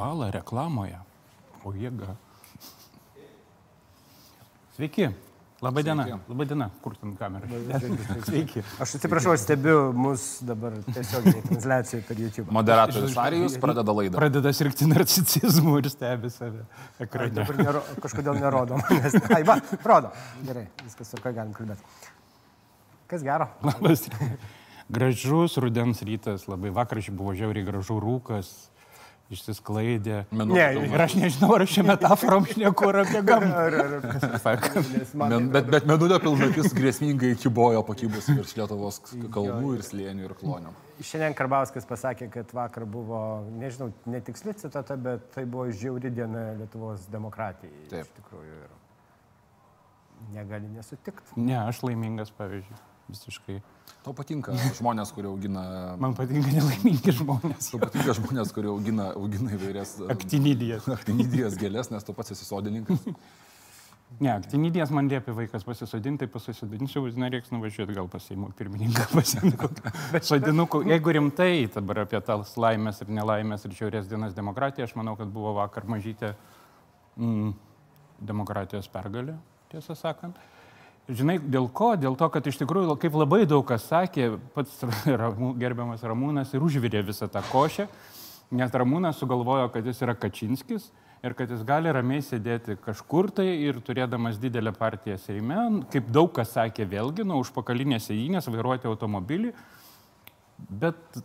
Vala reklamoje. O jėga. Sveiki. Labai diena. Labai diena. Kur ten kamera? Sveiki. Aš atsiprašau, aš stebiu mus dabar tiesiog transliacijoje per YouTube. Moderatorius Arijus pradeda laidą. Pradeda sirgti narcisizmu ir stebi save ekrane. dabar nero, kažkodėl nerodo manęs. Ai, va, rodo. Gerai, viskas, su ką galim kalbėti. Kas gero? Labas. Gražus rudens rytas, labai vakar buvo žiauriai gražu rūkas, išsisklaidė. Minutė Ne. Ir aš nežinau, ar aš čia metaforom šneku ar apie gamtą. Ar, ar, ar, Men, bet, bet menulio pilnatis grėsmingai kibojo pakybusi virš Lietuvos kalnų ir slėnių ir klonių. Šiandien Karbauskas pasakė, kad vakar buvo, nežinau, netiksli citata, bet tai buvo žiauri diena Lietuvos demokratijai. Taip. Iš tikrųjų. Ir negali nesutikti. Ne, aš laimingas, pavyzdžiui, visiškai. Tau patinka žmonės, kurie augina... Man patinka nelaimingi žmonės. Tau patinka žmonės, kurie augina, augina įvairias Aktinidijas. aktinidijas gėlės, nes tu pats esi sodininkas. Ne, aktinidijas man liepia vaikas pasisodinti, tai pasisodinčiau, nereiks nuvažiuoti gal pasiimu pirmininką pasiimti. Bet sodinukų, jeigu rimtai dabar apie tas laimės ir nelaimės ir šiaurės dienas demokratiją, aš manau, kad buvo vakar mažytė mm, demokratijos pergalė, tiesą sakant. Žinai, dėl ko? Dėl to, kad iš tikrųjų, kaip labai daug kas sakė, pats Ramū, gerbiamas Ramūnas ir užvirė visą tą košę, nes Ramūnas sugalvojo, kad jis yra Kačinskis ir kad jis gali ramiai sėdėti kažkur tai ir turėdamas didelę partiją Seime, kaip daug kas sakė vėlgi, nuo užpakalinės įinės vairuoti automobilį, bet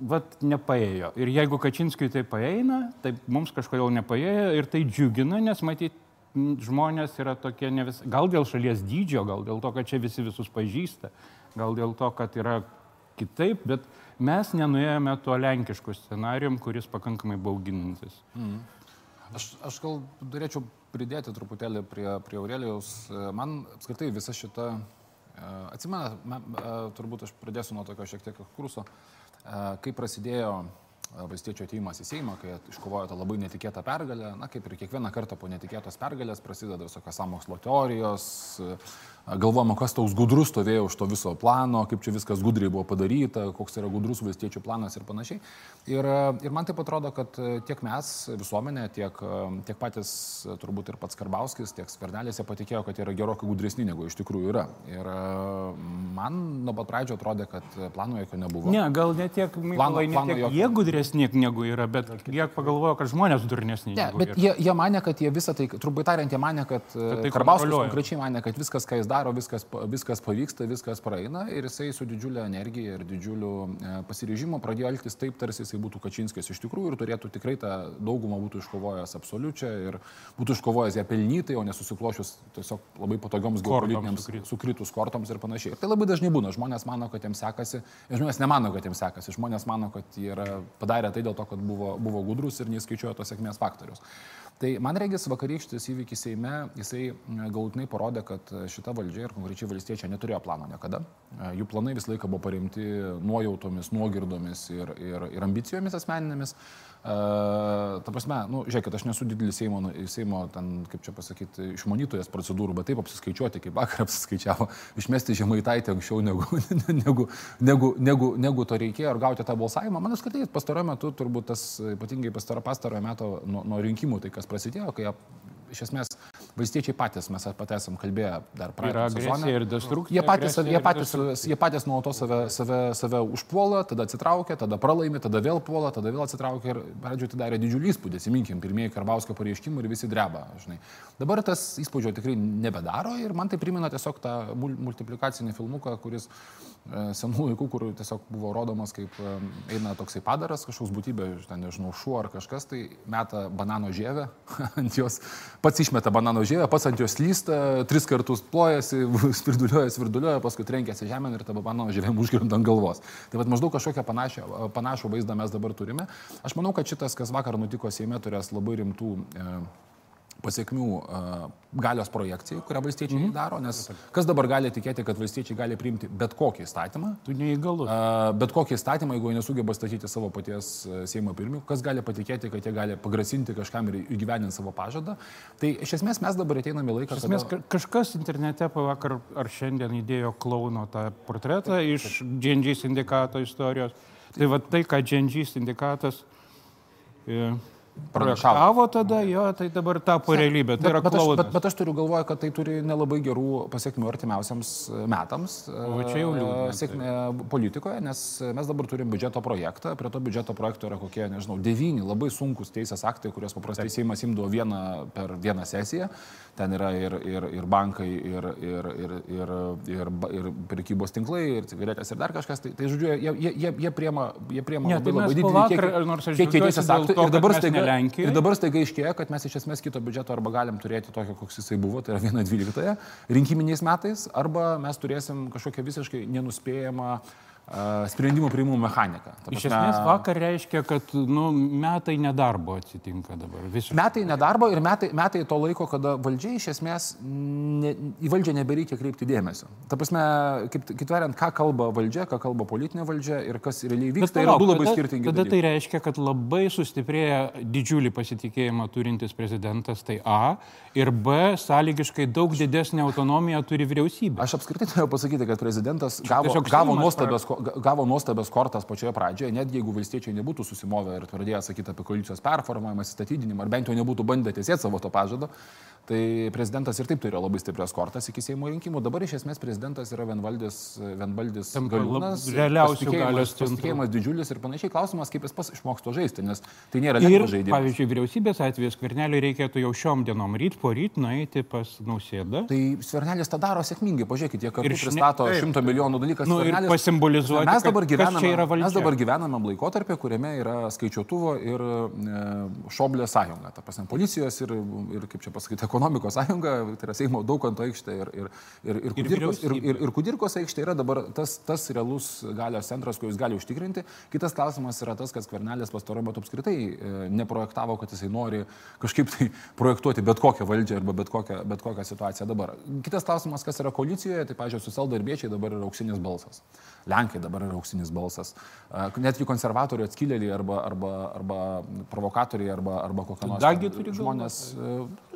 vat nepaėjo. Ir jeigu Kačinskiui tai paeina, tai mums kažkodėl nepaėjo ir tai džiugina, nes matyt, m, žmonės yra tokie ne vis... Gal dėl šalies dydžio, gal dėl to, kad čia visi visus pažįsta, gal dėl to, kad yra kitaip, bet mes nenuėjome tuo lenkišku scenarium, kuris pakankamai bauginantis. Aš, aš gal norėčiau pridėti truputėlį prie, prie Aurelijaus. Man apskritai visa šita, e, atsimena, me- e, turbūt aš pradėsiu nuo tokio šiek tiek kurso, kai prasidėjo valstiečio ateimas į Seimą, kai iškovojo tą labai netikėtą pergalę, na kaip ir kiekvieną kartą po netikėtos pergalės prasideda visokios samokslo teorijos, galvojama, kas toks gudrus stovėjo už to viso plano, kaip čia viskas gudriai buvo padaryta, koks yra gudrus valstiečių planas ir panašiai. Ir, ir man taip atrodo, kad tiek mes, visuomenė, tiek, tiek patys turbūt ir pats Karbauskis, tiek Skvernelėse patikėjo, kad yra gerokai gudresni negu iš tikrųjų yra. Ir man nuo pat pradžio atrodė, kad plano jokio nebuvo. Ne, gal ne tiek, Mykolai, ne plano tiek jokio. jie gudresni negu yra, bet jie pagalvojo, kad žmonės durnesni. Ne, bet yra. jie, jie mane, kad jie visą tai, trumpai tariant, jie mane, kad tai tai Karbauskis konkrečiai mane, kad viskas, ką jis daro, viskas, viskas pavyksta, viskas praeina ir jisai su didžiulė energija ir didžiuliu e, pasiryžimu pradėjo elgtis taip, tarsi jisai būtų Kačinskis iš tikrųjų ir turėtų tikrai tą daugumą būtų iškovojęs absoliučią ir būtų iškovojęs ją pelnytai, o nesusiklošius tiesiog labai patogioms geopolitinėms sukritus. kortoms ir panašiai. Ir tai labai dažnai būna. Žmonės mano, kad jiems sekasi, žmonės nemano, kad jiems sekasi. Žmonės mano, kad jie yra padarę tai dėl to, kad buvo, buvo gudrus ir neįskaičiuoja tos sėkmės faktorius. Tai man regis vakarykštis įvykis Seime, jisai galutinai parodė, kad šita valdžia ir konkrečiai valstiečiai neturėjo plano niekada. E, Jų planai visą laiką buvo paremti nuojautomis, nuogirdomis ir, ir, ir ambicijomis asmeninėmis. Uh, ta prasme, nu, žiūrėkit, aš nesu didelis Seimo, Seimo ten, kaip čia pasakyti, išmanytojas procedūrų, bet taip apsiskaičiuoti, kaip vakar apsiskaičiavo, išmesti žemaitaitį anksčiau negu, negu, negu, negu, negu to reikėjo ir gauti tą balsavimą. Man apskritai pastaruoju metu, turbūt tas ypatingai pastaro, pastarojo meto nuo, nuo rinkimų, tai kas prasidėjo, kai iš esmės valstiečiai patys, mes apie tai esam kalbėję dar praeitą sezoną. ir destrukcija. Jie patys, jie patys, jie patys nuolatos save, save, save užpuola, tada atsitraukia, tada pralaimi, tada vėl puola, tada vėl atsitraukia ir pradžioje tai darė didžiulį įspūdį. Įsiminkim, pirmieji Karbauskio pareiškimai ir visi dreba. Žinai. Dabar tas įspūdžio tikrai nebedaro ir man tai primena tiesiog tą mul- multiplikacinį filmuką, kuris senų laikų, kur tiesiog buvo rodomas, kaip e, eina toksai padaras, kažkoks būtybė, ten nežinau, šuo ar kažkas, tai meta banano žievę ant jos, pats išmeta banano žievę, pats ant jos slysta, tris kartus plojasi, svirduliuoja, svirduliuoja, paskui trenkėsi žemę ir tą banano žievę užgirint ant galvos. Tai vad maždaug kažkokią panašią, panašų vaizdą mes dabar turime. Aš manau, kad šitas, kas vakar nutiko Seime, turės labai rimtų e, pasiekmių galios projekcijai, kurią valstiečiai mm -hmm. daro, nes kas dabar gali tikėti, kad valstiečiai gali priimti bet kokį įstatymą, Tu neįgalus. bet kokį įstatymą, jeigu jie nesugeba statyti savo paties Seimo pirmininkų, kas gali patikėti, kad jie gali pagrasinti kažkam ir įgyveninti savo pažadą. Tai iš esmės mes dabar ateiname laiką, Iš esmės, ka- kažkas internete pavakar ar šiandien įdėjo klauno tą portretą iš GNG sindikato istorijos. Tai va tai, ką GNG sindikatas pranašavo. Projektavo tada, jo, tai dabar tapo realybė. Tai yra Bet, bet, aš, bet, bet aš turiu galvoje, kad tai turi nelabai gerų pasiekmių artimiausiams e, metams O čia jau e, liūdna, sėkmė politikoje, nes mes dabar turim biudžeto projektą, prie to biudžeto projekto yra kokie, nežinau, devyni labai sunkus teisės aktai, kuriuos paprastai Seimas imdavo vieną per vieną sesiją. Ten yra ir, ir, ir bankai, ir, ir, ir, ir, ir, ir prekybos tinklai, ir cigaretės, ir dar kažkas. Tai, tai žodžiu, jie, jie, jie, jie priema, jie priema Ne, labai, tai labai didelį kiekį, kiekį teisės aktų. to, Ir dabar ne staiga, Lenkijoj. ir dabar staiga iškėja, kad mes iš esmės kito biudžeto arba galim turėti tokio, koks jisai buvo, tai yra 1.12 rinkiminiais metais, arba mes turėsim kažkokią visiškai nenuspėjamą uh, sprendimų priimimų mechaniką. Ta Iš esmės vakar reiškia, kad nu, metai nedarbo atsitinka dabar. Visiškai. Metai nedarbo ir metai, metai to laiko, kada valdžia iš esmės ne, į valdžią nebereikia kreipti dėmesio. Ta prasme, kaip, tariant, ką kalba valdžia, ką kalba politinė valdžia ir kas realiai vyksta, tai yra du labai tada, skirtingi tada dalykai. tai reiškia, kad labai sustiprėja didžiulį pasitikėjimą turintis prezidentas, tai A, ir B, sąlygiškai daug didesnį autonomiją turi vyriausybė. Aš apskritai norėjau pasakyti, kad prezidentas gavo, gavo, ko- gavo nuostabias kortas pačioje pradžioje, net jeigu valstiečiai nebūtų susimovę ir pradėję sakyti apie koalicijos performavimą, įstatydinimą, ar bent jau nebūtų bandę tiesėti savo to pažado, tai prezidentas ir taip turėjo labai stiprias kortas iki Seimo rinkimų. Dabar iš esmės prezidentas yra vienvaldis, vienvaldis galiūnas, pasitikėjimas- galios centru. pasitikėjimas didžiulis ir panašiai. Klausimas, kaip jis pas išmoksto žaisti, nes tai nėra Ir, žaidimas. pavyzdžiui, vyriausybės atveju skverneliui reikėtų jau šiom dienom ryt po ryt nueiti pas nausėdą. Tai Svernelis tą daro sėkmingai, pažiūrėkite, jie kartu šne- pristato šimto milijonų dalyką. Nu, ir Skvernelis- pasimbolizuoti, mes dabar, gyvename, mes dabar gyvename laikotarpį, kuriame yra skaičiuotuvo ir e, šoblė sąjunga. Ta prasme, policijos ir, ir, kaip čia pasakyti, ekonomikos sąjunga, tai yra Seimo Daukanto aikštė ir, ir, ir, ir, kudirkos, ir, ir, ir Kudirkos aikštė yra dabar tas, tas realus galios centras, kuris gali užtikrinti. Kitas klausimas yra tas, kad Skvernelis pastaruoju metu apskritai e, neprojektavo, kad jisai nori kažkaip tai projektuoti bet kokią valdžią arba bet kokią, bet kokią situaciją dabar. Kitas klausimas, kas yra koalicijoje, tai, pažiūrėjau, susaldarbiečiai dabar yra auksinis balsas. Lenkai dabar yra auksinis balsas. E, Netgi konservatorių atskilėliai arba, arba, arba provokatoriai arba, arba kokie nors žmonės. e,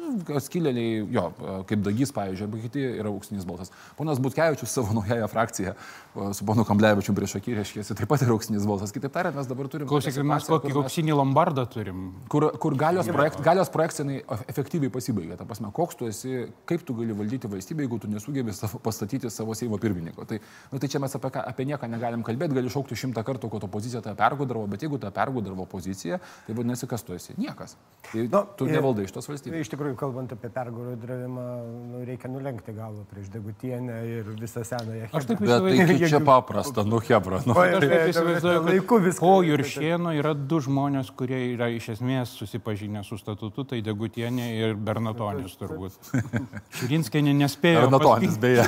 Skilėliai, jo, e, kaip Dagys, pavyzdžiui, arba kiti yra auksinis balsas. Ponas Butkevičius savo naująją frakciją e, su ponu Kamblevičiu prieš akį, reiškia, taip pat yra auksinis balsas. Kitaip tariant, mes dabar turim... tokią Klausykit, mes kokį auksinį lombardą turim. kur, kur galios, projekt, galios projekcija jinai ef- efektyviai pasibaigia. Ta prasme, koks tu esi, kaip tu gali valdyti valstybę, jeigu tu nesugebi savo, pastatyti savo Seimo pirmininko. Tai, nu, tai čia mes apie, ką, apie nieką negalim kalbėti, gali šaukti šimtą kartų, kad opozicija tą pergudravo, bet jeigu tą pergudravo pozicija, tai vadinasi, kas tu esi? Niekas. Tai, Nu, tu nevaldai iš tos valstybės. Iš tikrųjų, kalbant apie pergudravimą, nu, reikia nulenkti galvą prieš degutienę ir visą senąją. Aš taip Bet tai įsivaizduoju. čia paprasta, nu hebra. Nu. Oi, Aš tai- taip tai- įsivaizduoju, laiku kad viską- po Juršieno yra du žmonės, kurie yra iš esmės susipažinę su statutu, tai Degutienė ir Bernatonis turbūt. Širinskinė nespėjo. Bernatonis, beje.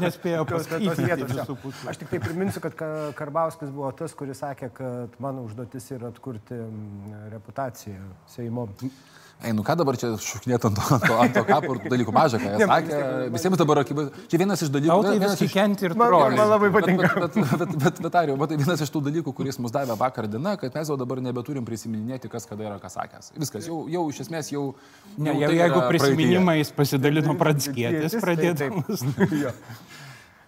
Nespėjo pasakyti. Aš tik tai priminsiu, kad Ka- Karbauskis buvo tas, kuris sakė, kad mano užduotis yra atkurti mm, reputaciją Seimo. Ei, nu ką dabar čia šuknėt ant to, ant to, ant to kapo ir tų dalykų mažą, ką jie sakė. Visiems dabar akivaizdu. Čia vienas iš dalykų. Tai vienas iš- kikenti ir Man, man labai Bet, patinka. bet, bet, bet, bet, bet Arijau, matai, vienas iš tų dalykų, kuris mus davė vakar diena, kad mes jau dabar nebeturim prisiminėti, kas kada yra ką sakęs. Viskas, jau, jau iš esmės jau... Ne, jau jau, tai jeigu prisiminimais pasidalino pradskėtis, pradėdamas.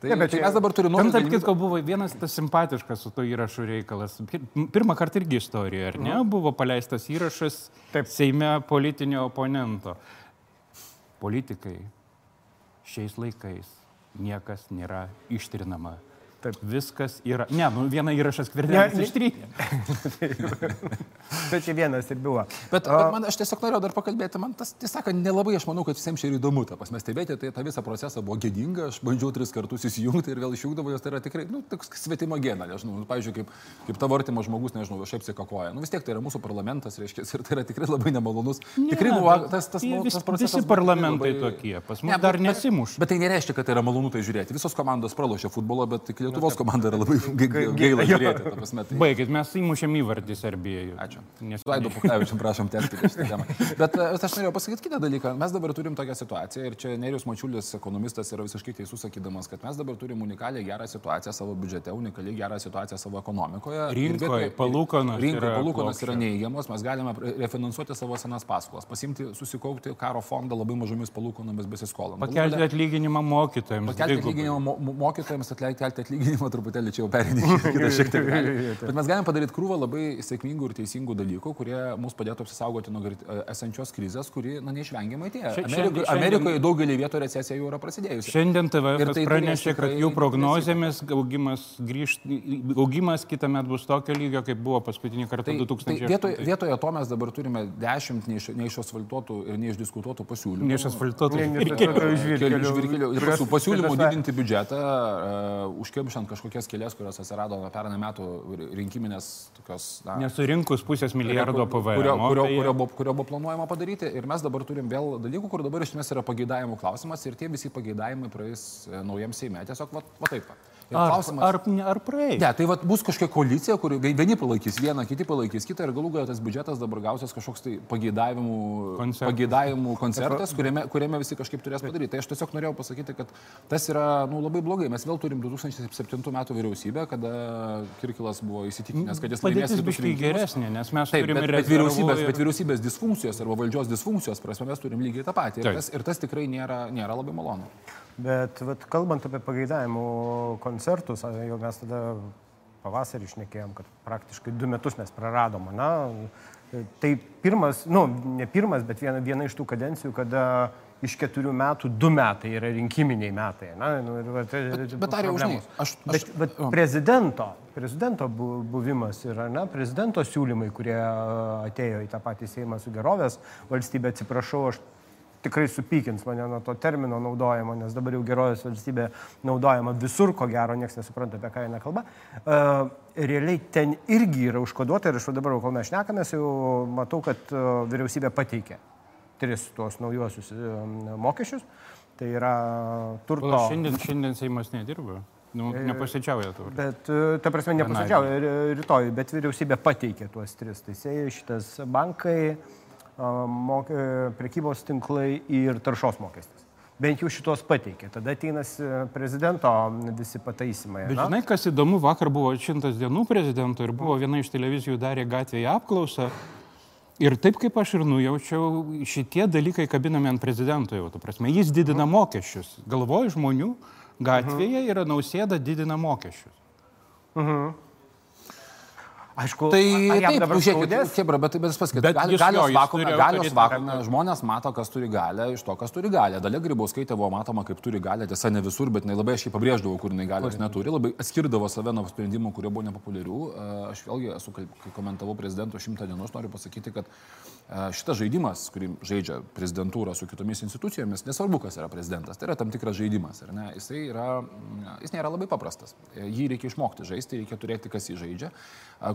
Tai, Ne, bet čia- mes dabar turime Ten, nuolat tarp kitko, buvo vienas tas simpatiškas su to įrašu reikalas. Pir- Pirmą kartą irgi istorijoje, ar ne? Buvo paleistas įrašas Taip. Seime politinio oponento. Politikai šiais laikais niekas nėra ištrinama. Taip. Viskas yra. Ne, nu vieną įrašą skvernelis Ne, ne- ištrynė. Tai čia vienas ir buvo. Bet, bet man, aš tiesiog norėjau dar pakalbėti, man tas, tiesą sakant, nelabai aš manau, kad visiems čia yra įdomu. Ta prasme, stebėti, tai tą visą procesą buvo gėdinga, aš bandžiau tris kartus įsijungti ir vėl išjungdavau, nes tai yra tikrai, nu, toks svetimo gėda, nežinau, nu, pavyzdžiui, kaip, kaip tavo artimas žmogus, nežinau, šiaip sikakoja. Nu, vis tiek tai yra mūsų parlamentas, reiškia, ir tai yra tikrai labai nemalonus. tikrai buvo bet tas, tas, tai nu, vis- tas procesas. Visi parlamentai labai- tokie. Pas Ne, mus dar bet- bet- nesimuš. Bet tai nereiškia, kad tai yra malonu tai žiūrėti. Visos komandos pralošė futbolą, bet tik Lietuvos komanda yra labai ga- ga- gaila žiūrėti. tai- Baigit, mes įmušėm įvartį Serbijai. Ačiū. Nes Vaidu Pukavičiam prašom tęsti šitą temą. Bet e, aš norėjau pasakyti kitą dalyką. Mes dabar turim tokią situaciją ir čia Nerius Mačiulis, ekonomistas, yra visiškai teisus sakydamas, kad mes dabar turim unikaliai gerą situaciją savo biudžete, unikaliai gerą situaciją savo ekonomikoje. Ir Rinkoje palūkanos Rinkoje palūkanos yra neįgiamos, mes galime re- refinansuoti savo senas paskolas, pasimti, susikaupti karo fondą labai mažomis palūkanomis besiskolant. Galų Pakelti atlyginimą mokytojams. Pakelti atlyginimą mo- mo- mokytojams, atleisti atlyginimą palyginimą truputėlį čia jau gali. Bet mes galim padaryti krūvą labai sėkmingų ir teisingų dalykų, kurie mums padėtų apsisaugoti nuo grit- esančios krizės, kuri, na, neišvengiamai atėjo. Amerikoje, Amerikoje daugelį vietų recesija jau yra prasidėjusi. Šiandien Ir TVF tai pranešė, kad jų prognozėmis augimas, grįžt, augimas kitą metą bus tokio lygio, kaip buvo paskutinį kartą Tai, tai 2000. vietoje, vietoje to mes dabar turime dešimt neiš- neišasfaltuotų ir neišdiskutuotų pasiūlymų. Neišasfaltuotų ir kurios- pasiū- pasiūlymų didinti biudžetą, uh, užkimšant kažkokias kelias, kurios atsirado pernai metų rinkiminės tokios... Na, Nesurinkus pusės milijardo PVM. kurio, kurio, tai- kurio, buvo, kurio buvo planuojama padaryti. Ir mes dabar turim vėl dalykų, kur dabar iš esmės yra pageidavimų klausimas ir tie visi pageidavimai praeis e, naujam Seime. Tiesiog va, va taip. va. Ir Ar, klausimas- ar, ar praeis? Ne, tai vat, bus kažkokia koalicija, kur vie- vieni palaikys vieną, kiti palaikys kitą ir galų galia tas biudžetas dabar gausias kažkoks tai pageidavimų Koncertas. pageidavimų koncertas, kuriame, kuriame visi kažkaip turės padaryti. Tai aš tiesiog norėjau pasakyti, kad tas yra nu, labai blogai. Mes vėl turim 2007 metų vyriausybę, kada Kirkilas buvo įsitikinęs, kad jis laimės kitus rinkimus. geresnė, nes mes Taip, turime bet, ir bet, vyriausybės, rezervų bet ir- vyriausybės disfunkcijos arba valdžios disfunkcijos prasme mes turim lygiai tą patį. Ir Taip. tas, ir tas tikrai nėra, nėra labai malonu. Bet vat, kalbant apie pageidavimų koncertus, jau mes tada pavasarį išnekėjom, kad praktiškai du metus mes praradom. Na, tai pirmas, nu, ne pirmas, bet viena, viena iš tų kadencijų, kada iš keturių metų du metai yra rinkiminiai metai. Na, nu, ir, vat, bet, bet ar jau, žinai, aš- aš- bet, bet prezidento, prezidento bu- buvimas yra, na, prezidento siūlymai, kurie atėjo į tą patį Seimą su gerovės valstybė, atsiprašau, aš tikrai supykins mane nuo to termino naudojimo, nes dabar jau gerovės valstybė naudojama visur, ko gero, niekas nesupranta, apie ką eina kalba. Uh, realiai ten irgi yra užkoduota ir aš dabar, kol mes šnekamės, jau matau, kad uh, vyriausybė pateikė tris tuos naujuosius uh, mokesčius. Tai yra turto. Pala, Šiandien, šiandien Seimas nedirba. Nu, nepasičiauja to. Bet, ta prasme, nepasakčiau, rytoj, bet vyriausybė pateikė tuos tris. Tai šitas bankai, a, mok, e, prekybos tinklai ir taršos mokestis. Bent jau šitos pateikė. Tada ateina prezidento visi pataisimai. Bet na? žinai, kas įdomu, vakar buvo šimtas dienų prezidento ir buvo viena iš televizijų darė gatvėje apklausą. Ir taip kaip aš ir nujaučiau, šitie dalykai kabinami ant prezidento jau, tu prasme, jis didina mokesčius. Galvoju žmonių gatvėje yra nausėda didina mokesčius. Aišku, Tai taip, dabar žiūrėkit? Kebra, bet, bet pasakyti, Bet gal, galios vakume, galios vakume, žmonės mato, kas turi galę, iš to, kas turi galę. Dalia Grybauskaitė buvo matoma, kaip turi galę, tiesa, ne visur, bet jinai labai aiškiai pabrėždavo, kur jinai galios neturi, labai atskirdavo save nuo sprendimų, kurie buvo nepopuliarių. Aš vėlgi esu, kai komentavau prezidento šimtą dienų, aš noriu pasakyti, kad šitas žaidimas, kurį žaidžia prezidentūra su kitomis institucijomis, nesvarbu, kas yra prezidentas, tai yra tam tikras žaidimas, ar ne? Jisai yra, jis nėra labai paprastas. E, Jį reikia išmokti žaisti, reikia turėti, kas jį žaidžia.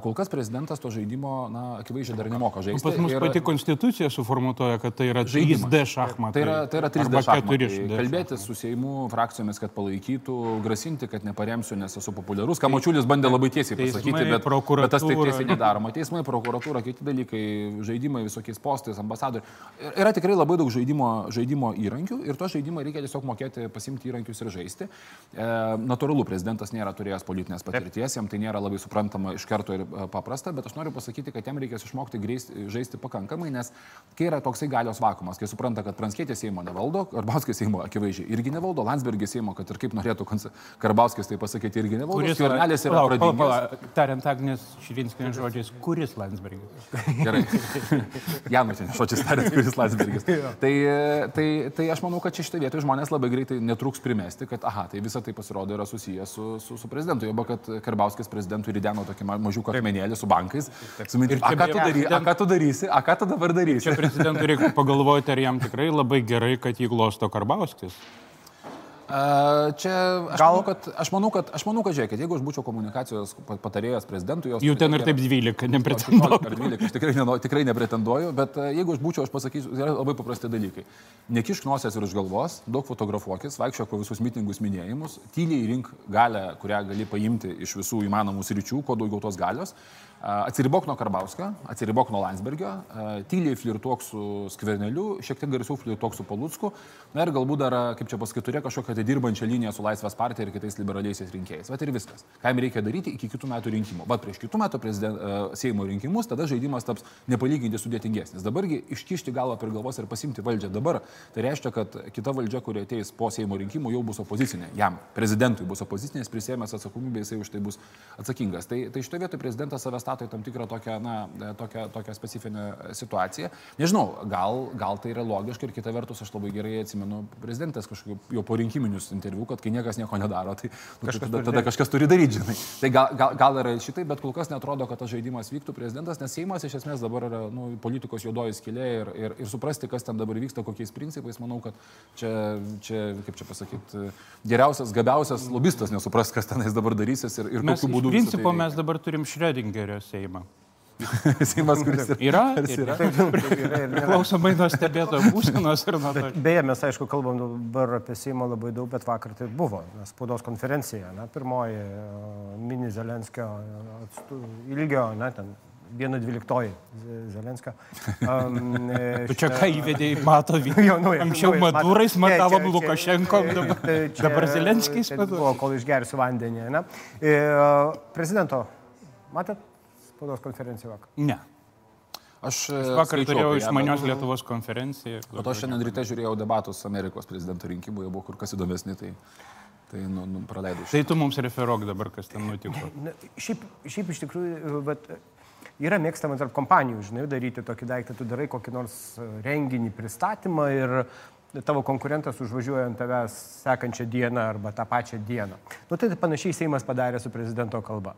Kol kas prezidentas to žaidimo, na, akivaizdžiai dar nemoka žaisti. Pas mus ir- pati konstitucija suformuotoja, kad tai yra Žaidimas. 3D šachmatai. Tai yra, tai yra 3D arba šachmatai. 4D Kalbėti su Seimu frakcijomis, kad palaikytų, grasinti, kad neparemsiu, nes esu populiarus. Ką Mačiulis bandė labai tiesiai pasakyti, bet, bet tas prokuratūra. tiesiai nedaroma. Teismai, prokuratūra, kiti dalykai, žaidimai visokiais postais, ambasadoriai. Yra tikrai labai daug žaidimo, žaidimo įrankių ir to žaidimo reikia tiesiog mokėti pasimti įrankius ir žaisti. E, natūralu, prezidentas nėra turėjęs politinės patirties, jam tai nėra labai suprantama iš karto ir e, paprasta, bet aš noriu pasakyti, kad jam reikės išmokti greisti, žaisti pakankamai, nes kai yra toksai galios vakumas, kai supranta, kad Pranskėtė Seimo nevaldo, Karbauskis Seimo akivaizdžiai irgi nevaldo, Landsbergis Seimo, kad ir kaip norėtų Karbauskis tai pasakyti, irgi nevaldo, Kuris Skvernelis yra palauk. Tariant Agnės Širinskinės žodžiais, kuris Landsbergis? Gerai. Janutinė, žodžiais tariant, kuris Landsbergis. tai, tai, tai aš manau, kad čia šitą vietą žmonės labai greitai netruks primesti, kad, aha, tai visa tai pasirodo yra susijęs su, su, su prezidentu. Joba, kad Karbauskis prezidentui įdeno tokį ma- mažiuką akmenėlį su bankais. Su mintim, čia a, ką tu dary, a ką tu darysi, a ką tu dabar darysi. Čia prezidentui reikia pagalvoti, ar jam tikrai labai gerai, kad jį glosto Karbauskis. Čia aš Gal- manau, kad, aš manau, kad, aš manau, kad žiūrėkit, jeigu aš būčiau komunikacijos pa- patarėjas prezidentui, jos Jų ten ir taip 12, 16 nepretenduoju. ar 12, aš tikrai, neno, tikrai nepretenduoju, bet e, jeigu aš būčiau, aš pasakysiu, yra labai paprasti dalykai. Nekišk nosies ir už galvos, daug fotografuokis, vaikščiok po visus mitingus minėjimus, tyliai rink galę, kurią gali paimti iš visų įmanomų sričių, kuo daugiau tos galios. Atsiribok nuo Karbauskio, atsiribok nuo Landsbergio, tyliai flirtuok su Skverneliu, šiek tiek garsiau flirtuok su Palutsku, na ir galbūt dar, kaip čia pasakyti, turėk kažkokią atidirbančią liniją su Laisvės partija ir kitais liberaliaisiais rinkėjais. Vat ir viskas. Ką jam reikia daryti iki kitų metų rinkimų. Vat prieš kitų metų prezident, Seimo rinkimus, tada žaidimas taps nepalyginti sudėtingesnis. Dabargi iškišti galvą per galvos ir pasimti valdžią dabar, tai reiškia, kad kita valdžia, kuri ateis po Seimo rinkimų, jau bus opozicinė. Jam, prezidentui bus opozicinė, jis prisėmęs atsakomybę, jisai už tai bus atsakingas. Tai, tai šitoje vietoje prezidentas savęs stato į tam tikrą tokią, na, tokią, tokią specifinę situaciją. Nežinau, gal, gal tai yra logiška ir kita vertus aš labai gerai atsimenu prezidentas kažkokiu jau po rinkiminius interviu, kad kai niekas nieko nedaro, tai nu, kažkas tada, tada kažkas turi daryti, žinai. Tai gal, gal, gal yra šitai, bet kol kas netrodo, kad tas žaidimas vyktų prezidentas, nes Seimas iš esmės dabar yra nu, politikos juodoji skilė ir, ir, ir suprasti, kas ten dabar vyksta, kokiais principais, manau, kad čia, čia kaip čia pasakyti, geriausias, gabiausias lobistas nesupras, kas tenais dabar darysis ir, ir mes, kokiu būdu. Iš principo tai mes dabar turim Šredingerio Seimą. Seimas, kuris yra. Yra. Priklausomai nuo stebėtojo būsenos ir nuo to. Beje, mes aišku kalbam dabar apie Seimą labai daug, bet vakar tai buvo spaudos konferencija, na, pirmoji mini Zelenskio ilgio, na, ten 1.12 Zelenskio. Um, tu čia ką įvedėjai, mato vyną. Anksčiau Madurais matavom Lukašenkom, dabar, dabar Zelenskis. Buvo, kol išgersiu vandenį. Ne? E, prezidento, matėt spaudos konferenciją vakar? Ne. Aš vakar turėjau išmanios Lietuvos konferenciją. O to šiandien ryte žiūrėjau debatus Amerikos prezidento rinkimų, jie buvo kur kas įdomesni. Tai... Tai nu, nu, praleidau. Tai tu mums referuok dabar, kas ten nutiko. Na, šiaip, šiaip iš tikrųjų, bet yra mėgstama tarp kompanijų, žinai, daryti tokį daiktą, tu darai kokį nors renginį, pristatymą ir tavo konkurentas užvažiuoja ant tavęs sekančią dieną arba tą pačią dieną. Nu, tai panašiai Seimas padarė su prezidento kalba.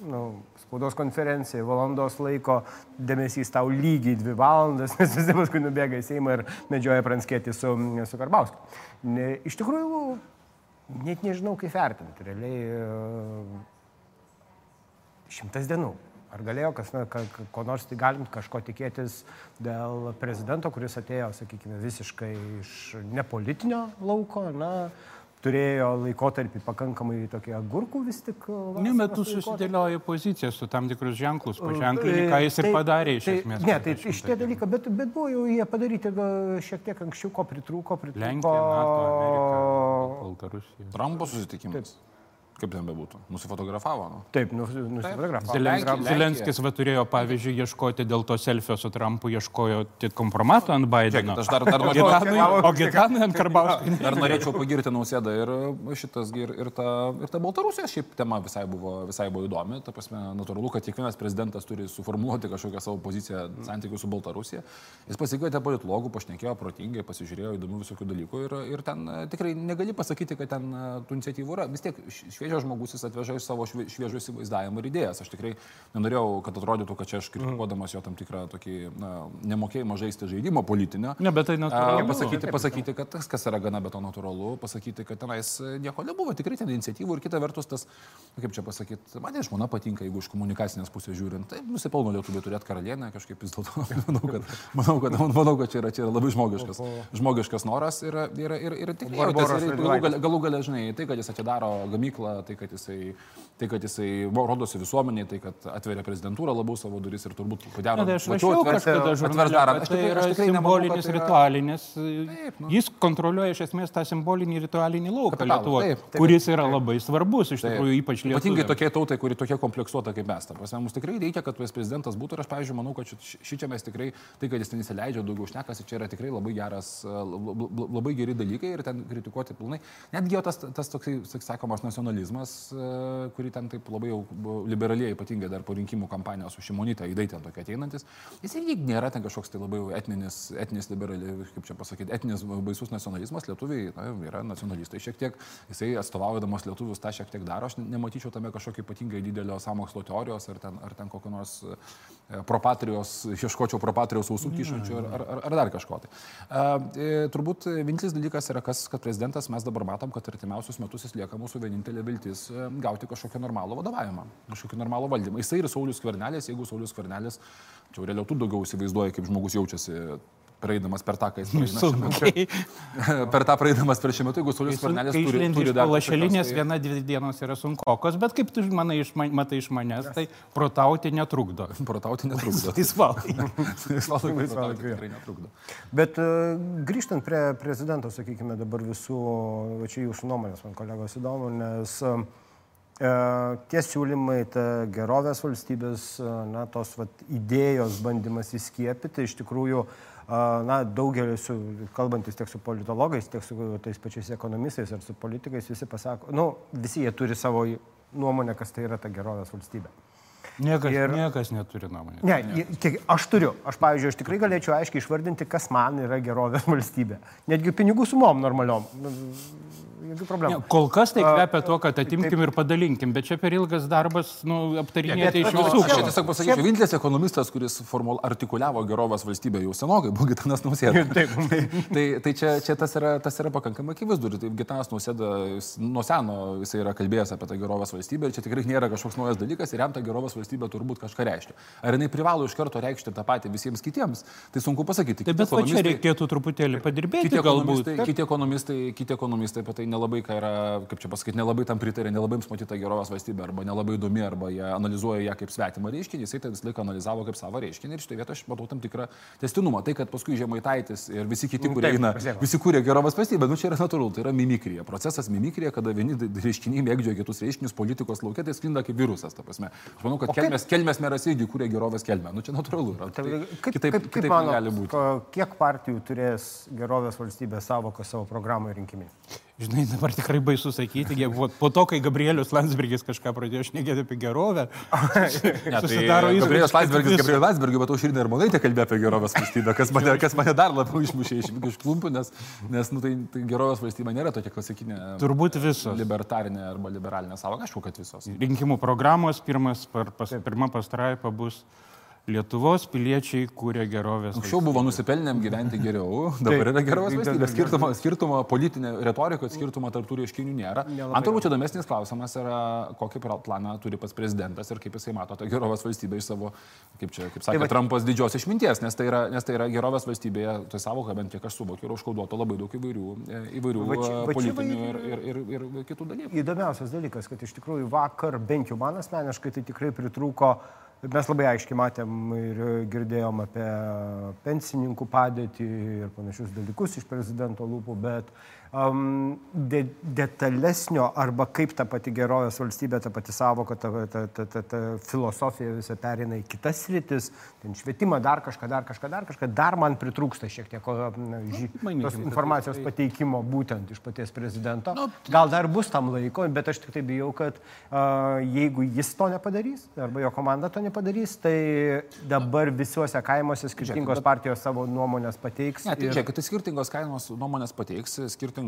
Nu, spaudos konferencija, valandos laiko, dėmesys tau lygiai dvi valandas, nes visi paskui nubėga į Seimą ir medžioja pranskėti su, su Karbauskiu. Ne, iš tikrųjų, net nežinau, kaip vertinti. Realiai šimtas dienų. Ar galėjo kas, na, ka, ko nors tai galim kažko tikėtis dėl prezidento, kuris atėjo, sakykime, visiškai iš nepolitinio lauko, na, turėjo laikotarpį pakankamai tokie agurkų vis tik. Ne, bet tu susidėlioji poziciją su tam tikrus ženklus, paženklinį, ką jis ir tai, padarė iš tai, esmės. Ne, tai šitie dalykai, bet, bet buvo jau jie padaryti šiek tiek anksčiau, ko pritrūko, pritrūko. Lenkija, NATO, Amerika, Baltarusija. Trumpo susitikimas. Taip. Kaip ten bebūtų? Nusifotografavo? Nu. Taip, nusifotografavo. Zelenskis, Zelenskis va turėjo, pavyzdžiui, ieškoti dėl to selfio su Trumpu, ieškojo tik kompromato ant Bideno. Aš dar, dar norėčiau, o Gitanui ant Karbauskio. Dar norėčiau pagirti nausėdą ir šitas, ir, ir, ta, ir ta Baltarusijos šiaip tema visai buvo, visai buvo įdomi. Ta prasme, natūralu, kad kiekvienas prezidentas turi suformuoluoti kažkokią savo poziciją santykių su Baltarusija. Jis pasikvietė politologų, pašnekėjo protingai, pasižiūrėjo įdomių visokių dalykų ir, ir ten tikrai negali pasakyti, kad ten tų iniciatyvų yra. Vis tiek šviežia šviežias žmogus, jis atveža iš savo šviežio įsivaizdavimą ir idėjas. Aš tikrai nenorėjau, kad atrodytų, kad čia aš kritikuodamas jo tam tikrą tokį na, nemokėjimą žaisti žaidimo politinio. Ne, bet tai natūralu. Pasakyti, pasakyti, kad tas, kas yra gana beto natūralu, pasakyti, kad tenais nieko nebuvo, tikrai ten iniciatyvų ir kita vertus tas, kaip čia pasakyti, man žmona patinka, jeigu iš komunikacinės pusės žiūrint, tai nusipelno lietuvių turėti karalienę, kažkaip vis dėlto manau, kad, manau, kad, manau, kad čia yra, čia yra labai žmogiškas, žmogiškas noras ir, ir, ir, ir tikrai galų galų galę, žinai, tai, kad jis atidaro gamyklą, tai, kad jisai, tai, kad jisai rodosi visuomeniai, tai, kad atveria prezidentūrą labiau savo duris ir turbūt padaro. Na, aš rašiau kažkada žurnalą. Tai yra simbolinis, nemanau, ritualinis. Taip, nu. Jis kontroliuoja iš esmės tą simbolinį ritualinį lauką Lietuvoje, kuris yra labai svarbus iš tikrųjų, ypač Lietuvoje. Ypatingai tokie tautai, kuri tokia kompleksuota kaip mes. Prasme, mums tikrai reikia, kad prezidentas būtų ir aš, pavyzdžiui, manau, kad ši čia mes tikrai, tai, kad jis ten įsileidžia daugiau šnekasi, čia yra tikrai labai geras, labai geri dalykai ir ten kritikuoti pilnai. Netgi jo tas, tas toksai, sakomas, nacionalizmas, kurį ten taip labai jau liberaliai, ypatingai dar po rinkimų kampanijos su Šimonytė, įdai ten tokia ateinantis, jis irgi nėra ten kažkoks tai labai etninis, etninis liberaliai, kaip čia pasakyti, etninis baisus nacionalizmas, lietuviai na, yra nacionalistai šiek tiek, jisai atstovaudamas lietuvius tą šiek tiek daro, aš nematyčiau tame kažkokio ypatingai didelio samokslo teorijos ar ten, ar ten kokio nors e, propatrijos, ieškočiau propatrijos ausų kyšančių ar, ar, ar dar kažko. Tai. E, turbūt vienintelis dalykas yra, kas, kad prezidentas mes dabar matom, kad artimiausius metus jis lieka mūsų vienintelė viltis e, gauti kažkokią normalų vadovavimą, kažkokį normalų valdymą. Jisai ir Saulis Kvernelis, jeigu Saulis Kvernelis, čia realiau tu daugiau įsivaizduoji, kaip žmogus jaučiasi praeidamas per tą, kai jis praeina. Sunkiai. per tą praeidamas per šiuo metu, jeigu Saulis Skvernelis Kai turi, turi dar lašelinės, tai- viena, dvi dienos yra sunkokos, bet kaip tu manai, iš, man- matai iš manęs, tai protauti netrukdo. Protauti netrukdo. Protauti jo. tikrai netrukdo. Bet e, grįžtant prie prezidento, sakykime, dabar visų, čia jūsų nuomonės, man kolegos įdomu, nes e, tie siūlymai, ta gerovės valstybės, e, na, tos vat, idėjos bandymas įskiepyti, iš tikrųjų, e, na, daugelis, su, kalbantis tiek su politologais, tiek su tais pačiais ekonomistais ar su politikais, visi pasako, nu, visi jie turi savo nuomonę, kas tai yra ta gerovės valstybė. Niekas, Ir- niekas neturi nuomonės. Ne, ne. Kiek, aš turiu. Aš, pavyzdžiui, aš tikrai galėčiau aiškiai išvardinti, kas man yra gerovės valstybė. Netgi pinigų sumom normaliom. Jokių Ne, problemų. kol kas tai kvepia tuo, kad atimkim ir padalinkim, bet čia per ilgas darbas, nu, aptarinėti iš visų. Aš tiesiog pasakysiu, vienintelis ekonomistas, kuris formul artikuliavo gerovės valstybę jau senokai, buvo Gitanas Nausėda. Taip. tai, tai čia, čia tas, yra, tas yra pakankamai akivaizdu. Ir taip Gitanas Nausėda jis nuo seno jisai yra kalbėjęs apie tą gerovės valstybę ir čia tikrai nėra kažkoks naujas dalykas ir jam ta gerovės valstybė turbūt kažką reiškia. Ar jinai privalo iš karto reikšti tą patį visiems kitiems, tai sunku pasakyti. Tai Kiti bet va čia reikėtų truputėlį padirbėti Kiti galbūt. ekonomistai, kiti, ekonomistai, kiti ekonomistai apie tai nelabai, ką yra, kaip čia pasakyti, nelabai tam pritarė, nelabai jums matyta gerovės valstybė, arba nelabai įdomi, arba jie analizuoja ją kaip svetimą reiškinį, jisai tai visą laiką analizavo kaip savo reiškinį ir šitoje vietoje aš matau tam tikrą testinumą. Tai, kad paskui Žemaitaitis ir visi kiti, Nu, kurie eina, visi kūrė gerovės valstybę, nu čia yra natūralu, tai yra mimikrija. Procesas mimikrija, kada vieni reiškiniai mėgdžioja kitus reiškinius politikos laukia, tai sklinda kaip virusas, ta prasme. Aš manau, kad kelmės, kelmės meras irgi kūrė gerovės kelmę. Nu čia natūralu yra. Tai, kaip, kitaip, kaip, kaip kitaip manot, negali būti. kiek partijų turės gerovės valstybės savoką savo programą rinkiminį? Žinai, dabar tikrai baisu sakyti, buvo- po to, kai Gabrielius Landsbergis kažką pradėjo šnekėti apie gerovę, Ne, susidaro tai įspūdis, Gabrielius Landsbergis, Gabrielius Landsbergis, bet Aušrinė ir Monaitė kalbėjo apie gerovės valstybę, kas mane, kas mane dar labiau išmušė iš, iš klumpių, nes, nes nu, tai, tai gerovės valstybė nėra tokia klasikinė Turbūt visos. libertarinė arba liberalinė savo, aišku, kad visos. Rinkimų programos pirmas, par, pas, pirma pastraipa bus Lietuvos piliečiai kūrė gerovės. Anksčiau buvo nusipelnėm gyventi geriau, dabar yra gerovės Taip, valstybė. taip, Skirtumo, skirtumo politinė retorika, skirtumo tarp tų reiškinių nėra. Man turbūt įdomesnis klausimas yra, kokį planą turi pats prezidentas ir kaip jisai mato tą gerovės valstybę iš savo, kaip čia, kaip sakė, va- tai Trumpas didžios išminties, nes tai yra, nes tai yra gerovės valstybėje, tai savo, bent kiek aš suvokiu, yra užkoduota labai daug įvairių, e, įvairių Va čia- e, va čia politinių va ir, ir, ir, ir kitų dalykų. Įdomiausias dalykas, kad iš tikrųjų vakar, bent jau man asmeniškai, tai tikrai pritrūko, mes labai aiškiai matėm ir girdėjom apie pensininkų padėtį ir panašius dalykus iš prezidento lūpų, bet um, de, detalesnio arba kaip ta pati gerovės valstybė, ta pati savoka, ta, ta, ta, ta, ta filosofija visą perina į kitas rytis, ten švietimą, dar kažką, dar kažką, dar kažką, dar man pritrūksta šiek tiek o, na, ži, manykim, tos informacijos tai- pateikimo būtent iš paties prezidento. Gal dar bus tam laiko, bet aš tik tai bijau, kad uh, jeigu jis to nepadarys, arba jo komanda to nepadarys, tai dabar visuose kaimuose skirtingos bet- partijos savo nuomonės pateiks. Ne, tai ir- žiūrėk, tai skirtingos kainos nuomonės pateiks, skirtingos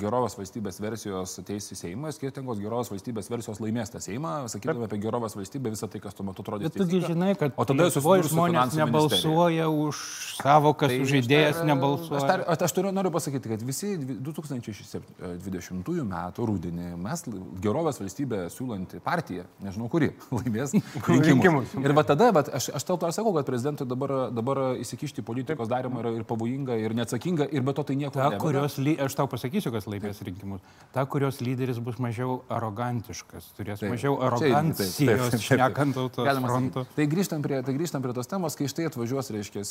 gerovės valstybės versijos ateis į Seimą, skirtingos gerovės valstybės versijos laimės tą Seimą, sakydami apie gerovės valstybę visą tai, kas tuo metu atrodė. Bet tu žinai, kad O tada su žmonės nebalsuoja už savokas, Tai už idėjas dar- nebalsuoja. Aš, dar, aš, aš turiu, noriu pasakyti, kad visi dvi- 2020 metų rūdienį mes gerovės valstybę siūlanti partija, nežinau kuri, laimės rinkimus. Ir va tada, bet aš, aš tau to sakau, kad prezidentui dabar, dabar įsikišti politikos darimą yra ir pavojinga, ir neatsakinga, ir be to tai nieko Ta, kurios, aš tau pasakysiu, kas laimės rinkimus. Ta, kurios lyderis bus mažiau arogantiškas, turės Taip. mažiau arogancijos, šnekant sakyti. Tai grįžtam, prie, tai grįžtam prie tos temos, kai štai atvažiuos, reiškia,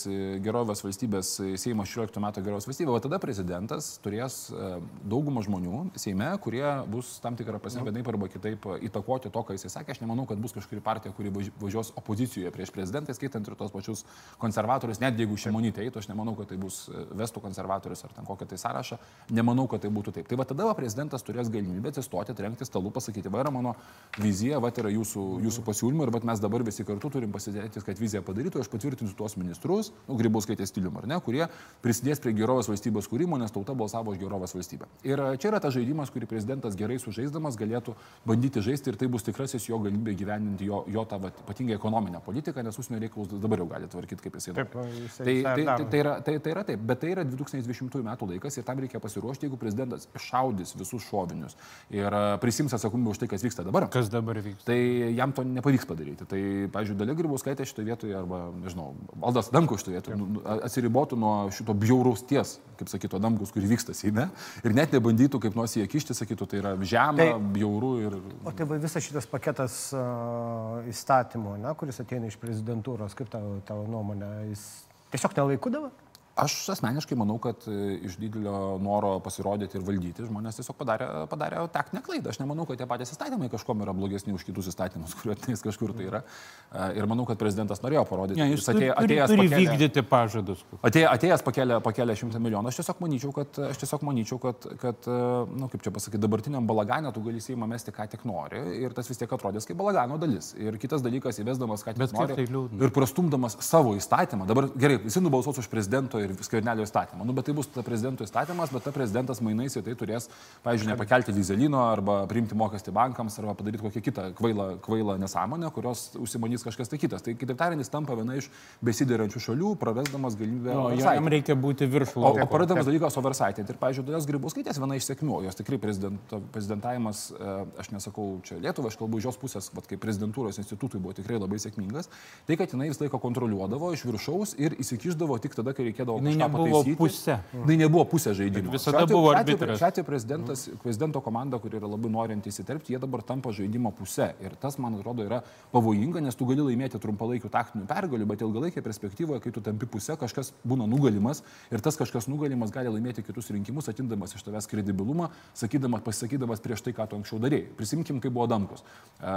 gerovės valstybės Seimo 16 metų gerovės valstybė, o tada prezidentas turės e, daugumą žmonių Seime, kurie bus tam tikrą prasme vienaip arba kitaip įtakoti to, ką jisai sakė. Aš nemanau, kad bus kažkuri partija, kuri važi- važiuos opozicijoje prieš prezidentą, skaitant ir tos pačius konservatorius, net jeigu šimonytė eitų, aš nemanau, kad tai bus e, vestų konservatorius ar ten kokią tai sąrašą, nemanau, kad tai būtų taip. Tai va tada va, prezidentas turės galimybę atsistoti, trenkti stalų, pasakyti, va yra mano vizija, va yra jūsų, jūsų pasiūlymai ir va mes dabar visi kartu turim pasidėti, kad viziją padarytų, aš patvirtinsiu tuos ministrus, nu, grybus skaitė stilium ar ne, kurie prisidės prie gerovės valstybės kūrimo, nes tauta balsavo už gerovės valstybę. Ir e, čia yra tas žaidimas, kurį prezidentas gerai sužaisdamas galėtų bandyti žaisti ir tai bus tikrasis jo galimybė gyveninti jo, jo tą vat, ypatingai ekonominę politiką, nes užsienio reikalus dabar jau gali tvarkyti kaip jisai. Taip, jisai Tai, tai, tai, tai, yra, tai, tai yra taip, bet tai yra 2020 metų laikas ir tam reikia pasiruošti. Pasiruošti, jeigu prezidentas iššaudys visus šovinius ir e, prisims atsakomybę už tai, kas vyksta dabar. Kas dabar vyksta? Tai jam to nepavyks padaryti. Tai, pavyzdžiui, Dalia Grybauskaitė šitoje vietoje, arba, nežinau, Valdas Damkus šitoje vietoje nu, atsiribotų nuo šito bjauraus ties, kaip sakytų Damkus, kuri vyksta Seime, ir net nebandytų kaip nors jį kišti, sakytų, tai yra žemė, tai, bjauru ir... O tai visas šitas paketas uh, įstatymų, ne, kuris ateina iš prezidentūros, kaip tavo, tavo nuomonė, jis tiesiog nelaiku dabar? Aš asmeniškai manau, kad e, iš didelio noro pasirodyti ir valdyti žmonės tiesiog padarė, padarė taktinę klaidą. Aš nemanau, kad tie patys įstatymai kažkom yra blogesni už kitus įstatymus, kuriuo ateis kažkur tai yra. E, ir manau, kad prezidentas norėjo parodyti. Ne, jis atėjo, turi, atėjęs turi pakėlė, vykdyti pažadus. Atėjęs, atėjęs pakėlė, pakėlė šimtą milijonų. Aš tiesiog manyčiau, kad, aš tiesiog manyčiau, kad, kad na, e, nu, kaip čia pasakyti, dabartiniam balaganė tu gali įsijimą mesti ką tik nori ir tas vis tiek atrodys kaip balagano dalis. Ir kitas dalykas, įvesdamas ką tik Bet nori. Tai ir prastumdamas savo įstatymą. Dabar gerai, visi nubalsuos už prezidento ir skvernelio įstatymą. Nu, bet tai bus ta prezidento įstatymas, bet ta prezidentas mainais į tai turės, pavyzdžiui, nepakelti dizelino arba priimti mokestį bankams arba padaryti kokią kitą kvailą, kvailą nesąmonę, kurios užsimanys kažkas tai kitas. Tai kitaip tariant, jis tampa viena iš besiderančių šalių, prarasdamas galimybę. O jam reikia būti viršų. O, o pradedamas dalykas oversaitinti. Ir, pavyzdžiui, Dalios Grybauskaitės viena iš sėkmių, jos tikrai prezidentavimas, e, aš nesakau čia Lietuvą, aš kalbu iš jos pusės, vat, kaip prezidentūros institutui buvo tikrai labai sėkmingas, tai kad jinai visą laiką kontroliuodavo iš viršaus ir įsikišdavo tik tada, kai reikėdavo kažką pataisyti pusė. Tai nebuvo pusė žaidimo. Visada šiuo buvo arbitras. Šiuo atveju prezidentas, prezidento komanda, kuri yra labai norinti įsiterpti, jie dabar tampa žaidimo pusė. Ir tas, man atrodo, yra pavojinga, nes tu gali laimėti trumpalaikių taktinių pergalių, bet ilgalaikėje perspektyvoje, kai tu tampi pusė, kažkas būna nugalimas ir tas kažkas nugalimas gali laimėti kitus rinkimus, atindamas iš tavęs kredibilumą, sakydamas, pasisakydamas prieš tai, ką tu anksčiau darėjai. Prisimkim, kaip buvo Damkus. E,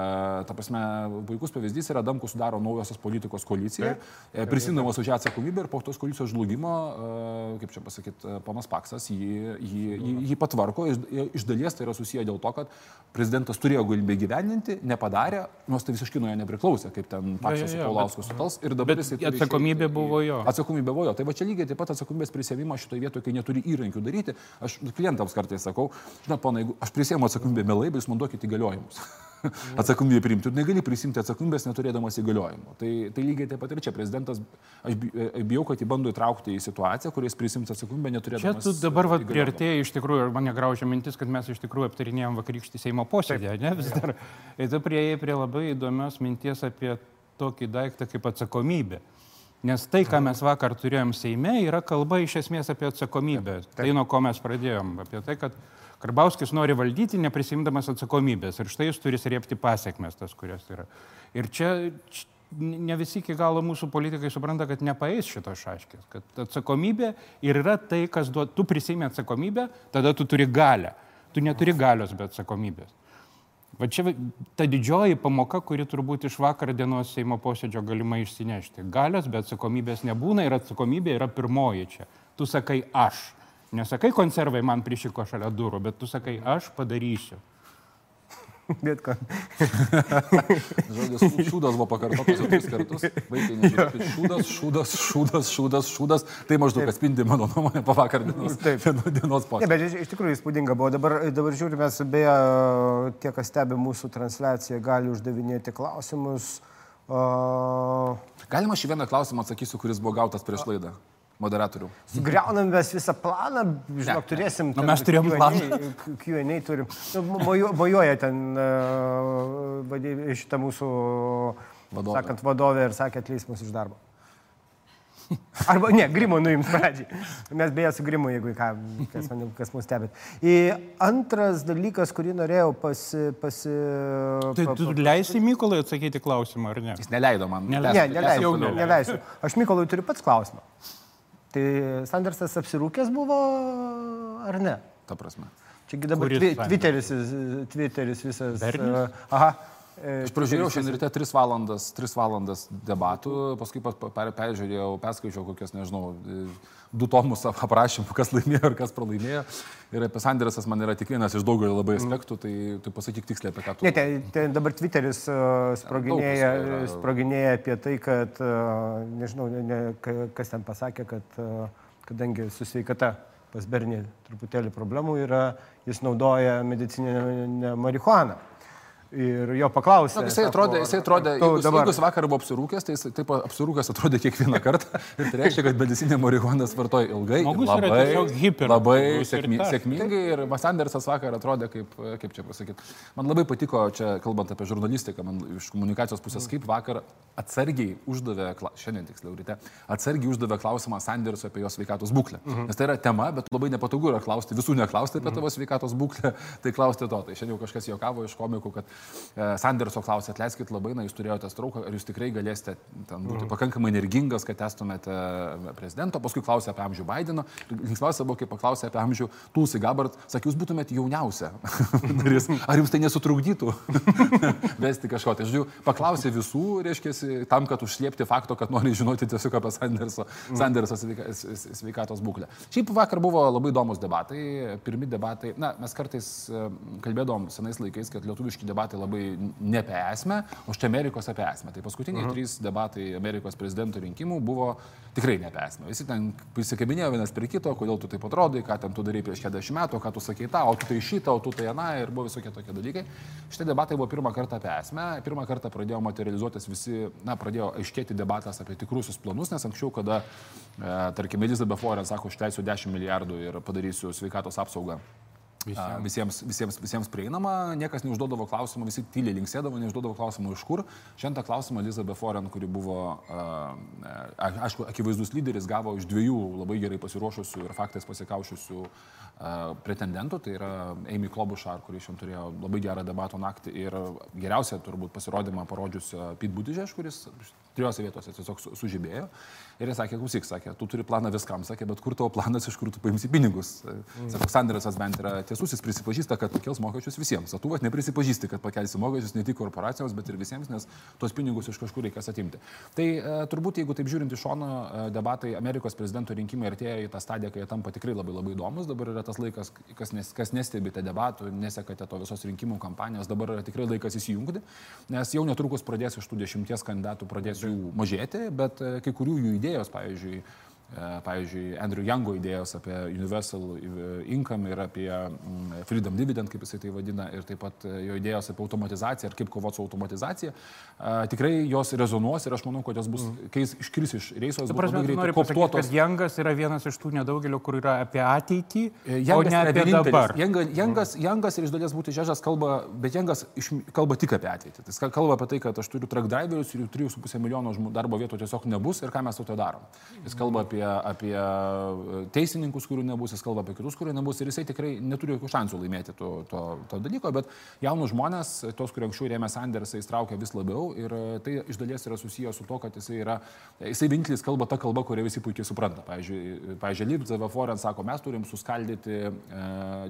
ta prasme, puikus pavyzdys yra Damkus sudaro naujosios politikos koaliciją, e, prisimdamas už ją atsakomybę ir po tos koalicijos žlugimo, kaip čia pasakyti, e, ponas Paksas jį, jį, jį, jį patvarko, iš, iš dalies tai yra susiję dėl to, kad prezidentas turėjo galimybę gyveninti, nepadarė, nors tai visiškai nuo jo nepriklausė, kaip ten Paksas su Paulausku sutals ir dabar jisai... Atsakomybė išėti, buvo jo. Atsakomybė buvo jo. Tai va čia lygiai taip pat atsakomybės prisėmimas šitoje vietoje, kai neturi įrankių daryti. Aš klientams kartais sakau, žinot, ponai, jeigu aš prisėmu atsakomybę mielai, bet jūs man duokite įgaliojimus. atsakomybę priimti. Tu negali prisimti atsakomybės neturėdamas įgaliojimų. Tai, tai lygiai taip pat ir čia prezidentas, aš e, bijau, kad jį bando įtraukti į situaciją, kuris prisims atsakomybę neturėdamas. Čia tu dabar va, prieartėjai iš tikrųjų, ir mane graužia mintis, kad mes iš tikrųjų aptarinėjom vakarykštį Seimo posėdį, ne vis dar. Ir tu prieėjai prie labai įdomios minties apie tokį daiktą kaip atsakomybė. Nes tai, ką mes vakar turėjom Seime, yra kalba iš esmės apie atsakomybę. Taip. Tai nuo ko mes pradėjom. Apie tai, kad Karbauskis nori valdyti, neprisimdamas atsakomybės. Ir štai jis turi srėpti pasiekmes tas, kurias yra. Ir čia ne visi iki galo mūsų politikai supranta, kad nepaeis šitos šaškės. Kad atsakomybė ir yra tai, kas duoda, tu prisimi atsakomybę, tada tu turi galę. Tu neturi galios be atsakomybės. Va čia ta didžioji pamoka, kuri turbūt iš vakar dienos Seimo posėdžio galima išsinešti. Galios, bet atsakomybės nebūna ir atsakomybė yra pirmoji čia. Tu sakai aš. Nesakai konservai man prišiko šalia durų, bet tu sakai, aš padarysiu. Bet ką. Žodis šūdas buvo pakartotas tris kartus. Vaikai nežinokit, šūdas, šūdas, šūdas, šūdas, šūdas. Tai maždaug atspindi mano nuomonę po vakar dienos, Taip. dienos posėdžio. Ne, bet iš, iš tikrųjų įspūdinga buvo. Dabar, dabar žiūrime, beje, tie, kas stebi mūsų transliaciją, gali uždavinėti klausimus. Uh... Galima šį vieną klausimą atsakysiu, kuris buvo gautas prieš laidą moderatorių. Sugriaunam mes visą planą, žinok, turėsim. Nu, mes turėjom planą. Q&A turim. Nu, mojuoja ten uh, šitą mūsų, vadovė. sakant, vadovė ir sakė, atleis mus iš darbo. Arba ne, grimo nuims pradžiai. Mes beje su grimu, jeigu ką, kas, man, kas mus stebėt. Ir antras dalykas, kurį norėjau pasi... pasi tai tu leisi Mykolai atsakyti klausimą, ar ne? Jis neleido man. Neleido. Ne, neleisiu, neleisiu. Aš Mykolai turiu pats klausimą. Tai Sandersas apsirūkęs buvo ar ne? Ta prasme. Čiagi dabar twi Twitteris, Twitteris visas. Uh, aha. E, aš pražiūrėjau šiandien ryte 3 valandas, 3 valandas debatų, paskui peržiūrėjau, perskaičiau kokias, nežinau, du tomus aprašymų, kas laimėjo ir kas pralaimėjo. Ir apie Sandersas man yra tik vienas iš daugelio labai mm. aspektų, tai tu pasakyk tiksliai apie ką tu. Ne, tai, tai dabar Twitteris uh, sproginėja, yra... sproginėja apie tai, kad, uh, nežinau, ne, ne, kas ten pasakė, kad uh, kadangi su sveikata pas Bernį truputėlį problemų yra, jis naudoja medicininę marihuaną. Ir jo paklausė. Na, jisai atrodė, jisai atrodė, jeigu, dabar jis vakar buvo apsirūkęs, tai jis taip apsirūkęs atrodė kiekvieną kartą. Ir tai reiškia, kad medicinė marihuanas vartoja ilgai. ir labai, hiper- labai ir sėkmi, tas. sėkmingai. Ir Mas Andersas vakar atrodė kaip, kaip čia pasakyti. Man labai patiko, čia kalbant apie žurnalistiką, man iš komunikacijos pusės, kaip vakar atsargiai uždavė, šiandien tiksliau ryte, atsargiai uždavė klausimą Sandersui apie jo sveikatos būklę. Nes tai yra tema, bet labai nepatogu yra klausti, visų neklausti apie tavo sveikatos būklę, tai klausti to. Tai šiandien jau kažkas juokavo iš komikų, kad Sanderso klausė, atleiskit labai, na, jūs turėjote strauką, ar jūs tikrai galėsite ten būti pakankamai energingas, kad testumėte prezidento, paskui klausė apie amžių Bideno. Linksmiausia buvo, kai paklausė apie amžių Tulsi Gabbard, sakė, jūs būtumėte jauniausia. Ar jums tai nesutrukdytų vesti kažko? Tai, žodžiu, paklausė visų, reiškia, tam, kad užslėpti fakto, kad nori žinoti tiesiog apie Sanderso, Sanderso sveika, s- sveikatos būklę. Šiaip vakar buvo labai įdomus debatai, pirmi debatai. Na, mes kartais e, kalbėdom senais laikais, kad lietuviški debatai labai ne apie esmę, o štai Amerikos apie esmę. Tai paskutiniai -huh. trys debatai Amerikos prezidento rinkimų buvo tikrai ne apie esmę. Visi ten prisikabinėjo vienas prie kito, kodėl tu taip atrodai, ką ten tu darai prieš 40 metų, ką tu sakei tą, o tu tai šitą, o tu tai aną ir buvo visokie tokie dalykai. Šitie debatai buvo pirmą kartą apie esmę, pirmą kartą pradėjo materializuotis visi, na, pradėjo aiškėti debatas apie tikrusius planus, nes anksčiau, kada, e, tarkim, Elizabeth Warren sako, aš teisiu 10 milijardų ir padarysiu sveikatos apsaugą A, Visiems, visiems, visiems prieinama, niekas neužduodavo klausimų, visi tyliai linksėdavo, neužduodavo klausimų iš kur. Šiandien tą klausimą Elizabeth Warren, kuri buvo, aišku, akivaizdus lyderis, gavo iš dviejų labai gerai pasiruošusių ir faktais pasikaušiusių pretendentų, tai yra Amy Klobuchar, kuri šiandien turėjo labai gerą debato naktį ir geriausią turbūt pasirodymą parodžiusią Pete Buttigieg, kuris trijose vietose tiesiog su- sužibėjo. Ir jis sakė, klausyk, sakė, tu turi planą viskam, sakė, bet kur tavo planas, iš kur tu paimsi pinigus. Sako, Sandersas bent yra tiesus, jis prisipažįsta, kad pakels mokesčius visiems. O tu vat neprisipažįsti, kad pakelsi mokesčius ne tik korporacijoms, bet ir visiems, nes tuos pinigus iš kažkur reikės atimti. Tai e, turbūt, jeigu taip žiūrint iš šono, e, debatai Amerikos prezidento rinkimai artėja į tą stadiją, kai jie tampa tikrai labai labai įdomus. Dabar yra tas laikas, kas, nes, kas nestebite debatų, nesekate to visos rinkimų kampanijos, dabar yra tikrai laikas įsijungti, nes jau netrukus pradės iš tų dešimties kandidatų pradės jų mažėti, bet e, kai kurių jų idėjos, pavyzdžiui, Pavyzdžiui, Andrew Youngo idėjos apie Universal Income ir apie mm, Freedom Dividend, kaip jisai tai vadina, ir taip pat e, jo idėjos apie automatizaciją ir kaip kovoti su automatizacija, tikrai jos rezonuos ir aš manau, kad jos bus, kai jis iškris iš reiso, jos bus greitai koptuotos. Jangas yra vienas iš tų nedaugelio, kur yra apie ateitį, o Jangas ne yra apie dabar. Janga- Jangas, Jangas ir iš dalies būtų žežas kalba, bet Jangas iš, kalba tik apie ateitį. Tai jis kalba apie tai, kad aš turiu truck driverius ir jų 3,5 milijono darbo vietų tiesiog nebus ir ką mes su to darom. Jis kalba apie, apie e, teisininkus, kurių nebus, jis kalba apie kitus, kurių nebus ir jisai tikrai neturi jokių šansų laimėti to, to, to dalyko, bet jaunus žmonės, tos, kurie anksčiau rėmė Sandersą, įtraukia vis labiau ir e, tai iš dalies yra susijęs su to, kad jisai yra, jisai vienintelis kalba tą kalbą, kurią visi puikiai supranta. Pavyzdžiui, pavyzdžiui Lipzava Foren sako, mes turim suskaldyti e,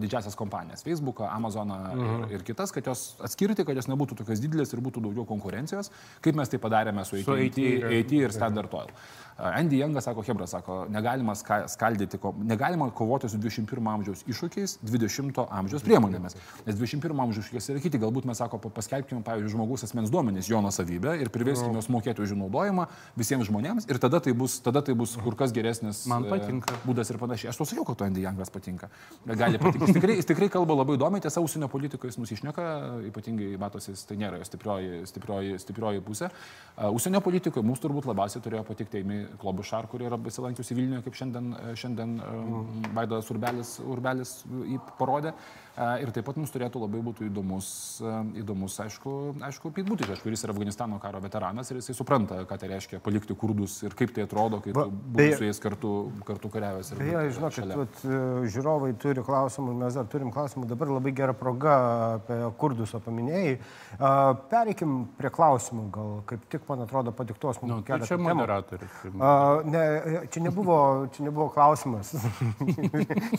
didžiasias kompanijas - Facebooką, Amazoną mhm. ir, ir kitas, kad jos atskirti, kad jos nebūtų tokios didelės ir būtų daugiau konkurencijos, kaip mes tai padarėme su Su AT&T AT ir- AT ir Standard Oil. Andy Youngas sako, Hebra sako, negalima ska- skaldyti, negalima kovoti su 21 amžiaus iššūkiais 20 amžiaus priemonėmis. Nes 21 amžiaus iššūkis yra kiti, galbūt mes sako, pa- paskelbkime, pavyzdžiui, žmogus asmens duomenys, jo nusavybę ir priverskime juos mokėti už jų naudojimą visiems žmonėms ir tada tai bus, tada tai bus kur kas geresnis Man e, patinka. būdas ir panašiai. Aš to sakiau, kad to Andy Youngas patinka. Gali patikti. Jis tikrai, jis tikrai kalba labai įdomiai, tiesa, užsienio politikoje jis nusišneka, ypatingai matosi, jis tai nėra jo stiprioji, stiprioji, stiprioji pusė. Užsienio politikoje mums turbūt labiausiai turėjo patikti Eimi Klobušar, kuri yra besilankiusi Vilniuje, kaip šiandien, e, šiandien uh, Vaidas Urbelis, Urbelis jį parodė. Uh, ir taip pat mums turėtų labai būti įdomus, uh, įdomus aišku, aišku Buttigieg, kuris yra Afganistano karo veteranas ir jisai supranta, ką tai reiškia palikti kurdus ir kaip tai atrodo, kai beje- su jais kartu, kartu kariavęs. ir Beje, žinokit, vat, e, žiūrovai turi klausimų, mes dar turim klausimų, dabar labai gera proga apie kurdus paminėjai. A, Pereikim prie klausimų, gal kaip tik, man atrodo, padiktuos mums Nu, tai keletą čia temų. moderatorius. tai- A, ne, čia nebuvo, čia nebuvo klausimas.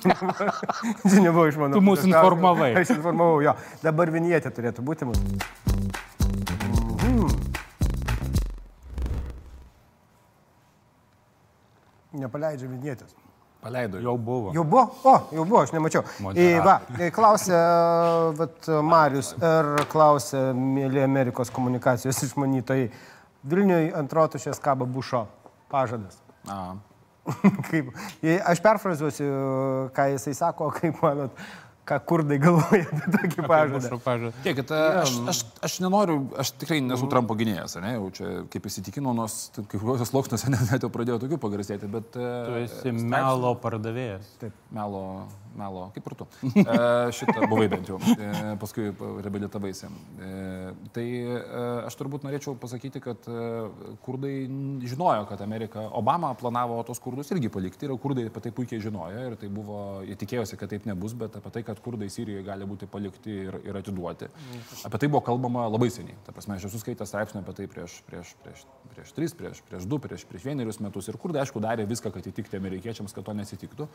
čia nebuvo iš mano. Tu klausimas. Informavai. Aš informavau, jo. Dabar vinietė turėtų būti mūsų. Nepaleidžia vinietės. Paleido. Jau buvo. Jau buvo? O, jau buvo, aš nemačiau. Į, va, klausė, vat, Marius ir klausė, mėly Amerikos komunikacijos išmanytojai, Vilniui ant rotušės kaba bušo pažadas. A. kaip, aš perfrazuosiu, ką jisai sako, kaip manot, ką kurdai galvoja apie tokį pažadą. Pažadą. Tiekit, aš, aš, aš nenoriu, aš tikrai nesu Trumpo gynėjas, ne, jau čia kaip įsitikinau, nors taip, kai kuriuose sluoksniuose net, jau pradėjau tokių pagarsėti, bet... e, Tu esi melo pardavėjas. Melo, melo, kaip ir tu. E, šitą buvai bent jau, e, paskui reabilitavaisi. E, tai e, aš turbūt norėčiau pasakyti, kad e, kurdai žinojo, kad Amerika, Obama planavo tos kurdus irgi palikti ir kurdai apie tai puikiai žinojo ir tai buvo, jie tikėjosi, kad taip nebus, bet apie tai, kad kurdai Sirijoje gali būti palikti ir, ir atiduoti. Apie tai buvo kalbama labai seniai. Ta prasme, aš esu skaitęs straipsnį apie tai prieš, prieš, prieš, prieš tris, prieš, prieš du, prieš, prieš vienerius metus ir kurdai, aišku, darė viską, kad įtikti amerikiečiams, kad to nesitiktų.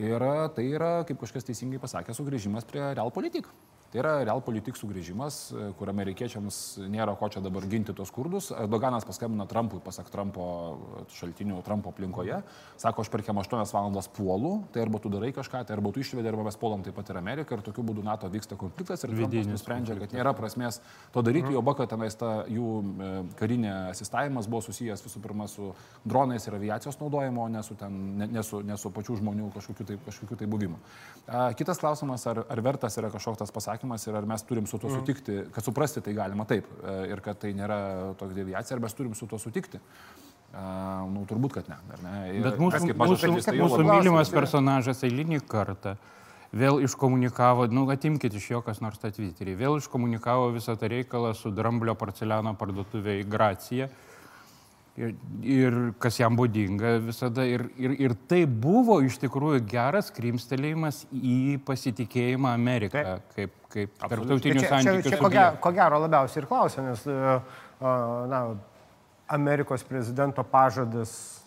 Ir tai yra, kaip kažkas teisingai pasakė, sugrįžimas prie realpolitik. Tai yra realpolitik sugrįžimas, e, kur amerikiečiams nėra ko čia dabar ginti tos kurdus. Erdoganas paskambina Trumpui, pasak Trumpo e, šaltinių, Trumpo aplinkoje. Sako, aš per kem 8 valandas puolu, tai arba tu darai kažką, tai arba tu išvedi, arba mes puolam taip pat ir Ameriką. Ir tokiu būdu NATO vyksta konfliktas ir Trumpas nusprendžia, kad nėra prasmės to daryti, jo baka tenais ta jų e, karinė asistavimas buvo susijęs visų pirma su dronais ir aviacijos naudojimu, o ne su, ten, ne, ne su, ne su pačių žmonių kažkokiu tai, kažkokiu tai buvimu. Kitas klausimas, ar, ar vertas yra kažkoks tas pasakymas ir ar mes turim su tuo sutikti, kad suprasti tai galima taip e, ir kad tai nėra tokia deviacija, ar mes turim su tuo sutikti. A, Nu, turbūt, kad ne. ne? Ir Bet mes mūsų, mažas mūsų, šalis, tai mūsų mylimas personažas eilinį kartą vėl iškomunikavo, nu atimkite iš jo kas nors tą Twitterį, vėl iškomunikavo visą tą reikalą su dramblio porceliano parduotuvė į Graciją. Ir, ir kas jam būdinga visada. Ir, ir, ir tai buvo iš tikrųjų geras krimstelėjimas į pasitikėjimą Ameriką kaip, kaip tarptautinių čia, čia, santykių čia ko, gero, ko gero labiausiai ir klausia, nes e, a, na, Amerikos prezidento pažadas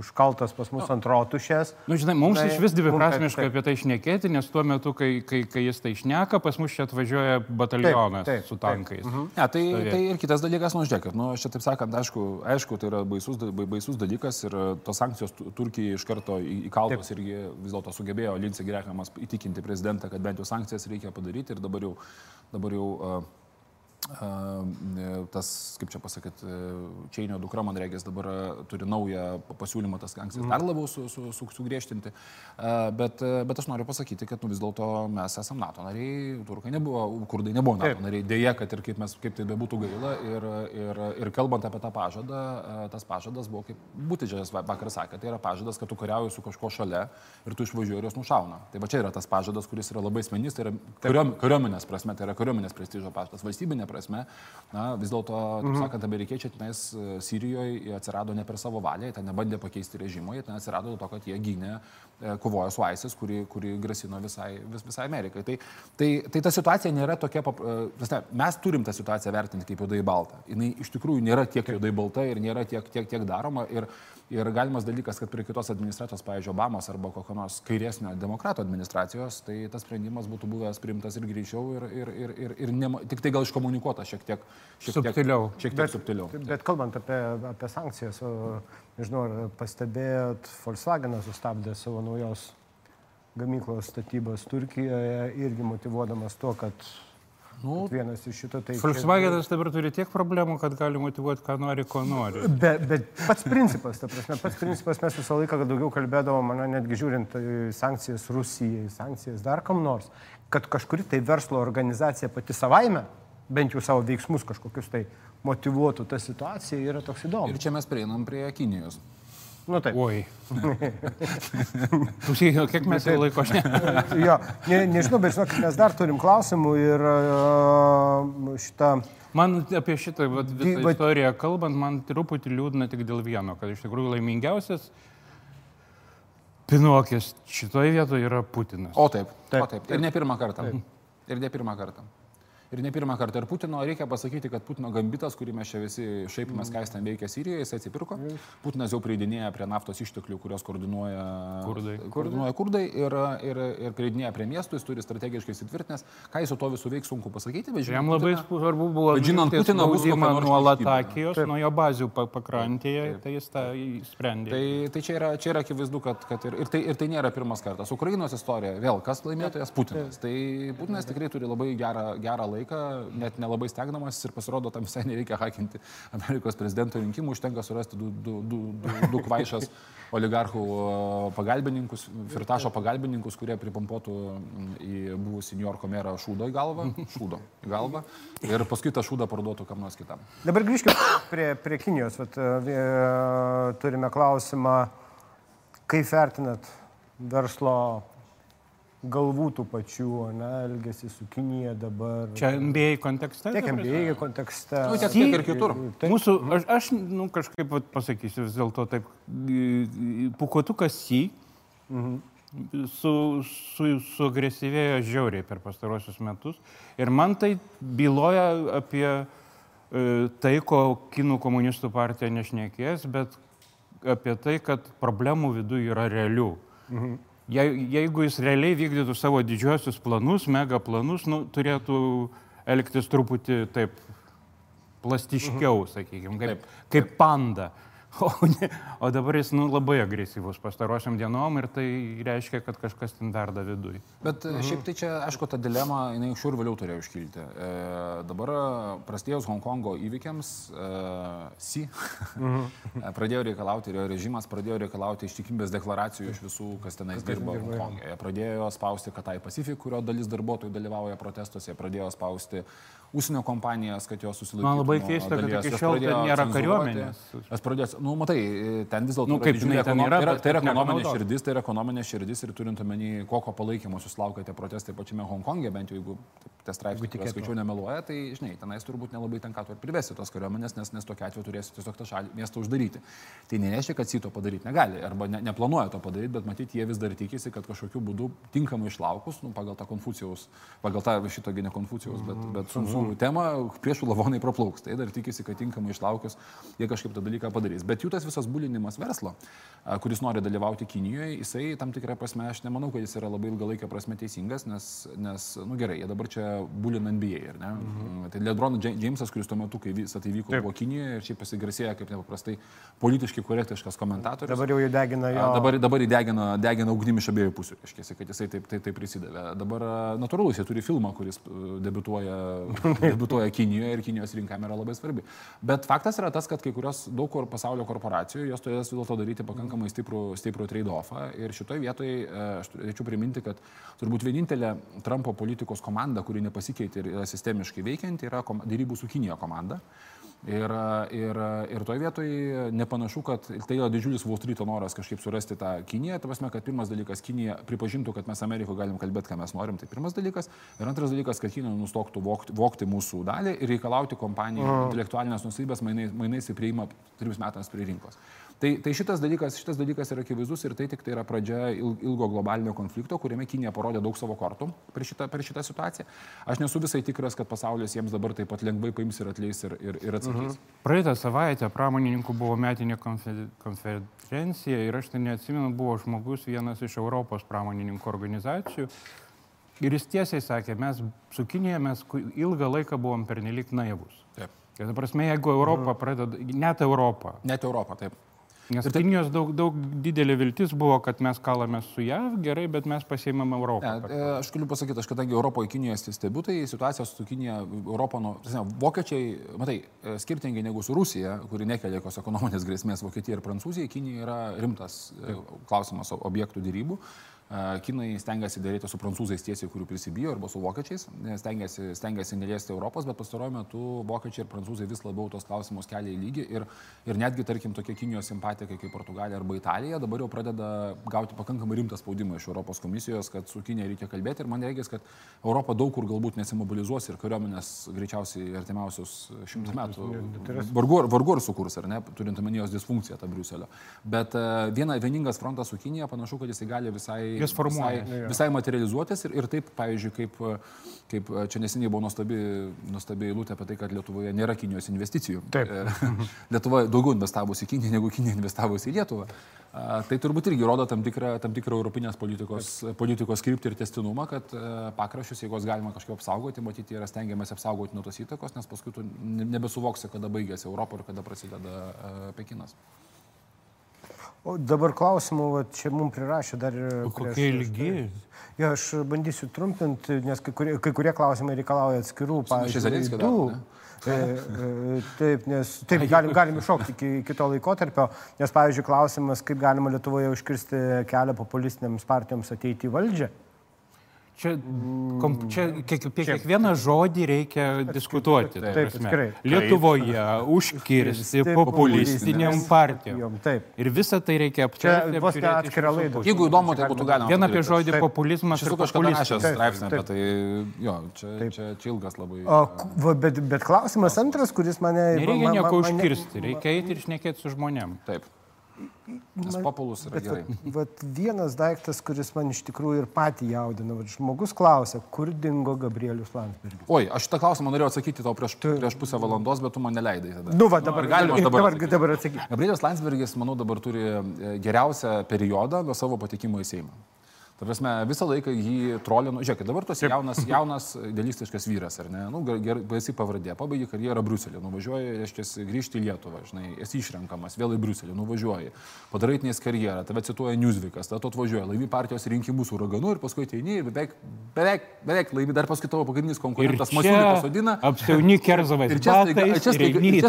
užkaltas pas mus ant rotušės. Nu, žinai, mums Na, iš vis dviprasmiškai taip, apie tai išnekėti, nes tuo metu, kai, kai, kai jis tai išneka, pas mus čia atvažiuoja batalionas Taip, taip, su taip. tankais. Ne, tai, stovėt. tai ir kitas dalykas, nu, žiūrėkit, nu, aš čia taip sakant, aišku, aišku, tai yra baisus, baisus dalykas ir e, tos sankcijos Tu- Turkijai iš karto į- įkaltos irgi vis dėlto sugebėjo Lindsey Grehamas įtikinti prezidentą, kad bent jau sankcijas reikia padaryti ir dabar jau, dabar jau uh, tas, kaip čia pasakyti, Čeinio dukra, man reikės, dabar e, turi naują pa- pasiūlymą tas sankcijas dar labiau su, su, su, sugriežtinti. Bet, e, bet aš noriu pasakyti, kad nu, vis dėlto mes esame NATO nariai, turkai nebuvo, kurdai nebuvo NATO Taip. nariai. Dėja, kad ir kaip, mes, kaip tai bebūtų gaila. Ir, ir, ir kalbant apie tą pažadą, e, tas pažadas buvo, kaip Būtidžias vakar sakė, tai yra pažadas, kad tu kariauji su kažkuo šalia ir tu išvažiuoji ir jos nušauna. Tai va čia yra tas pažadas, kuris yra labai asmenys, tai yra kariuom, kariuomenės prasme, tai yra kariuomenės prestižo pažadas. Valstybinė prasme, na, vis dėlto, taip sakant, amerikiečiai tenais e, Sirijoje atsirado ne per savo valią, ten nebandė pakeisti režimo, jie ten atsirado dėl to, kad jie gynė, e, kovojo su ISIS, kuri, kuri grasino visai, vis, visai Amerikai. Tai, tai, tai ta situacija nėra tokia, pap- e, prasme, mes turim tą situaciją vertinti kaip juodai balta. Jis iš tikrųjų nėra tiek juodai balta ir nėra tiek, tiek, tiek daroma. Ir, ir galimas dalykas, kad prie kitos administracijos, pavyzdžiui, Obamos arba kokio nors kairesnio demokratų administracijos, tai tas sprendimas būtų buvęs priimtas ir greičiau ir, ir, ir, ir, ir nema, tik tai gal iškomunikuota šiek tiek, šiek tiek Subtiliau. Šiek tiek subtiliau. Bet kalbant apie, apie sankcijas, o, nežinau, ar pastebėjot, Volkswagen sustabdė savo naujos gamyklos statybas Turkijoje irgi motivuodamas tuo, kad nu, vienas iš šito tai... Volkswagenas dabar turi tiek problemų, kad gali motivuoti, ką nori, ko nori. Bet, bet pats principas, ta prasme, pats principas mes visą laiką kad daugiau kalbėdavom, mane netgi žiūrint į sankcijas Rusijai, sankcijas dar kam nors, kad kažkuri tai verslo organizacija pati savaime, bent jau savo veiksmus kažkokius tai motivuotų tą situaciją, yra toks Ir įdomus. čia mes prieinam prie Kinijos. Nu taip. Oi. Klausyk, kiek mes jau laiko aš ne. Jo, ne, nežinau, bet žinok, mes dar turim klausimų ir uh, šitą... Man apie šitą vat, Di- visą vat- istoriją kalbant, man truputį liūdna tik dėl vieno, kad iš tikrųjų laimingiausias Pinokis šitoje vietoje yra Putinas. O taip, Taip, o taip. Ir ne pirmą kartą. Ir ne pirmą kartą. Ir ne pirmą kartą. Ir Putino, reikia pasakyti, kad Putino gambitas, kurį mes čia visi šaipimės, ką jis ten veikia Sirijoje, jis atsipirko. Putinas jau pridinėja prie naftos išteklių, kurios koordinuoja Kurdai. koordinuoja kurdai ir, ir, ir pridinėja prie miestų, jis turi strategiškai įsitvirtinęs. Ką jis su to visų veiks, sunku pasakyti, bet žinoma. Jam labai svarbu buvo žinant spaudimą nors nuo. Latakijos, nuo jo bazių pa- pakrantėje, tai jis tą sprendė. Tai, tai čia, yra, čia yra akivaizdu, kad, kad ir, ir, tai, ir tai nėra pirmas kartas. Ukrainos istorija, vėl kas laimėtojas Putinas. Tai Putinas tikrai turi labai gerą, gerą laiką. Laiką, net nelabai stengdamas ir pasirodo, tam visai nereikia hakinti Amerikos prezidento rinkimų, užtenka surasti du, du, du, du, du kvaišas oligarchų pagalbininkus, Firtašo pagalbininkus, kurie pripompuotų į buvusį New Yorko merą šūdo į galvą, šūdo į galvą ir paskui tą šūdą parduotų kam nors kitam. Dabar grįžkime prie, prie Kinijos. Vat, e, turime klausimą, kaip vertinat verslo galvų tų pačių, ne, elgesi su Kinija dabar. Čia MBA kontekste? Tiek MBA kontekste. Nu, tiek, tiek ir kitur. Taip. Mūsų, aš, aš nu, kažkaip pasakysiu vis dėlto taip, pukuotukas sy. Mhm. Su, su, suagresyvėjo žiauriai per pastarosius metus. Ir man tai byloja apie e, tai, ko Kinų komunistų partija nešnekės, bet apie tai, kad problemų viduje yra realių. Mhm je, jeigu jis realiai vykdytų savo didžiosius planus, mega planus, nu, turėtų elgtis truputį taip plastiškiau, mhm. sakykime, kaip, kaip panda. O, ne, o dabar jis nu, labai agresyvus pastarosiam dienom ir tai reiškia, kad kažkas ten verda viduje. Bet mhm. šiaip tai čia, aišku, ta dilema, jinai anksčiau ir vėliau turėjo iškilti. E, dabar prasidėjus Hongkongo įvykiams, e, si mhm. E, pradėjo reikalauti, ir jo režimas pradėjo reikalauti ištikimybės deklaracijų iš visų, kas tenais dirba Hongkongė. Jie pradėjo spausti Katai Pacific, kurio dalis darbuotojų dalyvauja protestuose, jie pradėjo spausti užsienio kompanijas, kad jos susilaikytų. Man labai keista, kad iki šiol nėra kariuomenės. Aš pradėjau, nu, matai, ten vis dėlto nu, kaip žinai, ten yra, tai yra, tai yra ekonominė širdis, tai yra ekonominė širdis ir turint omeny, kokio palaikymo susilaukėte protestai pačiame Hongkongė, bent jau jeigu tie straipsniai, kuriuos skaičiau, nemeluoja, tai žinai, tenais turbūt nelabai tenka to ir privesti tos kariuomenės, nes, nes tokia atveju turėsite tiesiog tą šalį, miestą uždaryti. Tai nereiškia, kad sito padaryti negali, arba ne, neplanuoja to padaryti, bet matyti, jie vis dar tikisi, kad kažkokiu būdu tinkamai išlaukus, nu, pagal tą Konfucijaus, pagal tą šito ne Konfucijaus, bet, bet su, su temą priešų lavonai praplauks. Tai dar tikisi, kad tinkamai išlaukus jie kažkaip tą dalyką padarys. Bet jų tas visas bulinimas verslo, kuris nori dalyvauti Kinijoje, jisai tam tikrą prasme, aš nemanau, kad jis yra labai ilgalaikio prasme teisingas, nes, nes nu gerai, jie dabar čia bulina NBA, ar ne? Mhm. Tai Lebron Jamesas, kuris tuo metu, kai visą tai vyko, Taip. buvo Kinijoje ir šiaip pasigarsėjo kaip nepaprastai politiškai korektiškas komentatorius. Dabar jau jį degina jo. Dabar, dabar jį degina, degina ugnimi iš abiejų pusių, reiškia, kad jisai taip, taip, taip prisidavė. Dabar natūralu, jisai turi filmą, kuris debituoja, debituoja Kinijoje ir Kinijos rinkam yra labai svarbi. Bet faktas yra tas, kad kai kurios daug kur pasaulio korporacijų, jos turės vis dėlto daryti pakankamai stiprų, stiprų trade-offą. Ir šitoje vietoje aš turėčiau priminti, kad turbūt vienintelė Trumpo politikos komanda, kuri nepasikeitė ir yra sistemiškai veikianti, yra dėrybų su Kinija komanda. Ir, ir, ir toje vietoje nepanašu, kad tai yra didžiulis Wall Street noras kažkaip surasti tą Kiniją. Tai prasme, kad pirmas dalykas, Kinija pripažintų, kad mes Amerikoje galim kalbėti, ką mes norim. Tai pirmas dalykas. Ir antras dalykas, kad Kinija nustoktų vokti, vokti mūsų dalį ir reikalauti kompanijų intelektualinės nusavybės mainais, mainais į prieimą trims metams prie rinkos. Tai, tai šitas, dalykas, šitas dalykas yra akivaizdus ir tai tik tai yra pradžia ilgo globalinio konflikto, kuriame Kinija parodė daug savo kortų per šitą, per šitą situaciją. Aš nesu visai tikras, kad pasaulis jiems dabar taip pat lengvai paims ir atleis ir, ir, ir atsakys. Mhm. Praeitą savaitę pramonininkų buvo metinė konferencija ir aš ten neatsimenu, buvo žmogus vienas iš Europos pramonininkų organizacijų. Ir jis tiesiai sakė, mes su Kinėje mes ilgą laiką buvom pernelik naivus. Taip. Ir, ta prasme, jeigu Europa mhm. pradeda, net Europą. Net Europą, taip. Nes tai Kinijos daug, daug didelė viltis buvo, kad mes kalame su JAV, gerai, bet mes pasiemam Europą. Ne, e, aš galiu pasakyti, aš kadangi Europoje Kinijoje stebiu, tai situacija su Kinija, Europą, nu, vokiečiai, matai, e, skirtingai negu su Rusija, kuri nekelia jokios ekonominės grėsmės Vokietija ir Prancūzija, Kinija yra rimtas e, klausimas objektų dėrybų. Kinai stengiasi dėrėti su prancūzais tiesiai, kurių prisibijo, arba su vokiečiais, stengiasi, stengiasi neliesti Europos, bet pastaruoju metu vokiečiai ir prancūzai vis labiau tos klausimus kelia į lygį ir, ir netgi, tarkim, tokie Kinijos simpatikai kaip Portugalija arba Italija dabar jau pradeda gauti pakankamai rimtą spaudimą iš Europos komisijos, kad su Kinija reikia kalbėti ir man reikia, kad Europa daug kur galbūt nesimobilizuos ir kariuomenės greičiausiai artimiausius šimtus metų vargu, vargu ar sukurs, ar ne, turint omenyjos disfunkciją tą Briuselio. Bet viena, vieningas frontas su Kinija panašu, kad jisai gali visai jas formuoja. Visai, visai materializuotis ir, ir taip, pavyzdžiui, kaip, kaip čia neseniai buvo nuostabi, nuostabi eilutė apie tai, kad Lietuvoje nėra Kinijos investicijų. Taip. E, Lietuva daugiau investavusi į Kiniją, negu Kinija investavusi į Lietuvą. Tai turbūt irgi rodo tam tikrą, tam tikrą europinės politikos, politikos kryptį ir testinumą, kad e, pakraščius, jeigu juos galima kažkaip apsaugoti, matyti, yra stengiamas apsaugoti nuo tos įtakos, nes paskui tu nebesuvoksi, kada baigėsi Europą ir kada prasideda e, Pekinas. O dabar klausimų, va, čia mums prirašė dar ir... O kokie ilgi? Jo, aš bandysiu trumpinti, nes kai kurie, kai kurie klausimai reikalauja atskirų, pavyzdžiui, ne? E, e, Taip, nes taip, galim, galim iššokti iki kito laikotarpio, nes, pavyzdžiui, klausimas, kaip galima Lietuvoje užkirsti kelią populistinėms partijoms ateiti į valdžią. Čia, kom, čia kiek, apie kiekvieną žodį reikia diskutuoti. ta Taip, atskirai. Lietuvoje užkirsti populistiniam partijom. Jom, taip. Ir visą tai reikia Čia aptarti. vos ne laida. pusių. Jeigu įdomu, tai būtų galima. Vien apie žodį Taip. populizmas Aš kažkada rašęs straipsnį apie tai, jo, čia, čia, čia ilgas labai. O, va, bet, bet klausimas antras, kuris mane... Nereikia nieko užkirsti, reikia eiti ir šnekėti su žmonėm. Taip. Nes populus yra Bet gerai. vat, vat vienas daiktas, kuris man iš tikrųjų ir patį jaudina. Vat, žmogus klausia, kur dingo Gabrielius Landsbergis. Oi, aš šitą klausimą norėjau atsakyti tau prieš, prieš pusę valandos, bet tu man neleidai tada. Nu, va, dabar, galima aš dabar dabar, atsakyt? dabar atsakyk. Gabrielius Landsbergis, manau, dabar turi e, geriausią periodą nuo savo patekimo į Seimą. Ta prasme, visą laiką jį trolino. Žiūrėk, dabar tas jaunas, jaunas idealistiškas vyras, ar ne? Nu, gerai, baisi pavardė, pabaigė karjerą Bruselį, nuvažiuoja, reiškia, grįžti į Lietuvą, žinai, esi išrenkamas, vėl į Bruselį, nuvažiuoji, padarai tenės karjerą, tave cituoja Newsweekas, tada tu atvažiuoji, laimi partijos rinkimus su uraganu ir paskui ateini ir beveik, beveik, beveik laimi, dar paskui tavo pagrindinis konkurentas čia Masiulį pasodina. apsiauni kerzavais. Ir čia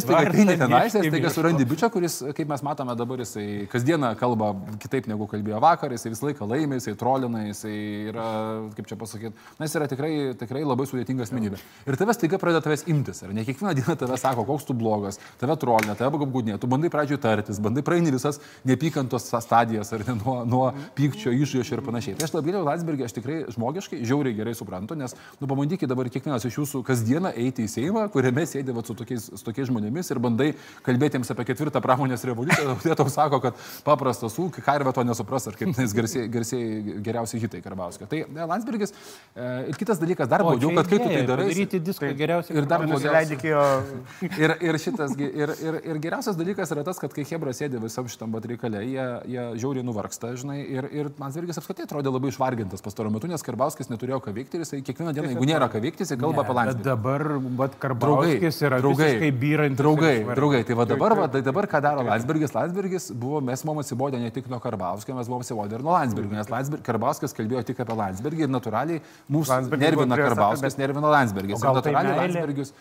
staiga, ateini tenais, staiga surandi bičią, kuris, kaip mes matome dabar, jisai kasdieną kalba kitaip negu kalbėjo vakar, jisai visą laiką laimė, jisai trolina, jisai yra, kaip čia pasakyti, na, jis yra tikrai, tikrai labai sudėtinga asmenybė. Ir tavęs staiga pradeda tavęs imtis, ar ne kiekvieną dieną tave sako, koks tu blogas, tave trolina, tave apgaudinė, tu bandai pradžioje tartis, bandai praeini visas neapykantos stadijas, ar ne nuo, nuo pykčio, išriešio ir panašiai. Tai aš labai Landsbergį, aš tikrai žmogiškai, žiauriai gerai suprantu, nes, nu, pamandykite dabar kiekvienas iš jūsų kasdieną eiti į Seimą, kuriame sėdė vat su tokiais, su tokiais žmonėmis ir bandai kalbėti jiems apie ketvirtą pramonės revoliuciją, jie tau sako, kad paprastas ūkis, karvė to nesupras, ar kaip tenais garsiai, garsiai geriausi hitai Karbauskio. Tai ne, Landsbergis e, ir kitas dalykas, dar blogiau, kad kai tu tai darai, Daryti diską geriausiai. ir dar blogiau. Ir, ir, šitas, ir, ir, ir geriausias dalykas yra tas, kad kai Hebra sėdė visam šitam bat reikale, jie, jie žiauriai nuvargsta, žinai, ir, ir Landsbergis apskritai atrodė labai išvargintas pastaruoju metu, nes Karbauskis neturėjo ką veikti ir jisai kiekvieną dieną, jeigu nėra ką veikti, jisai kalba apie Bet Landsbergį. dabar, bet Karbauskis yra draugai, visiškai byrantis. draugai, draugai, tai va dabar, va, tai dabar ką daro Landsbergis? Landsbergis buvo, mes buvom atsibodę ne tik nuo Karbauskio, mes buvom atsibodę ir nuo Landsbergio, nes Landsberg, Karbauskis kalbėjo tik apie Landsbergį ir natūraliai mūsų nervina Karbauskis, nervina Landsbergis. Gal tai? Landsbergis.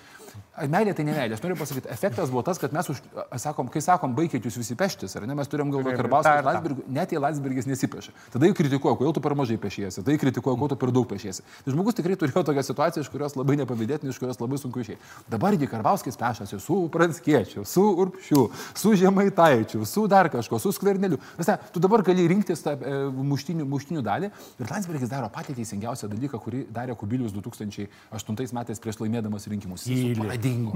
Meilė tai ne meilė, aš noriu pasakyti, efektas buvo tas, kad mes, už, sakom, kai sakom, baigėt jūs visi peštis, ar ne, mes turėjom galvoje tą ir tą. Landsbergis, net jei Landsbergis nesipešė. Tada jį kritikuoja, kodėl tu per mažai pešiesi, jį kritikuoja, kodėl tu per daug pešiesi. Tai žmogus tikrai turėjo tokią situaciją, iš kurios labai nepavydėtina, iš kurios labai sunku išeiti. Dabargi Karbauskis pešasi su Pranskiečiu, su Urpšiu, su Žemaitaičiu, su dar kažko, su Skverneliu. Visą, tu dabar gali rinktis tą e, muštinių, muštinių dalį ir Landsbergis daro patį teisingiausią dalyką, kurį darė Kubilius 2008 metais prieš laimėdamas rinkimus. Jis. Pradingo.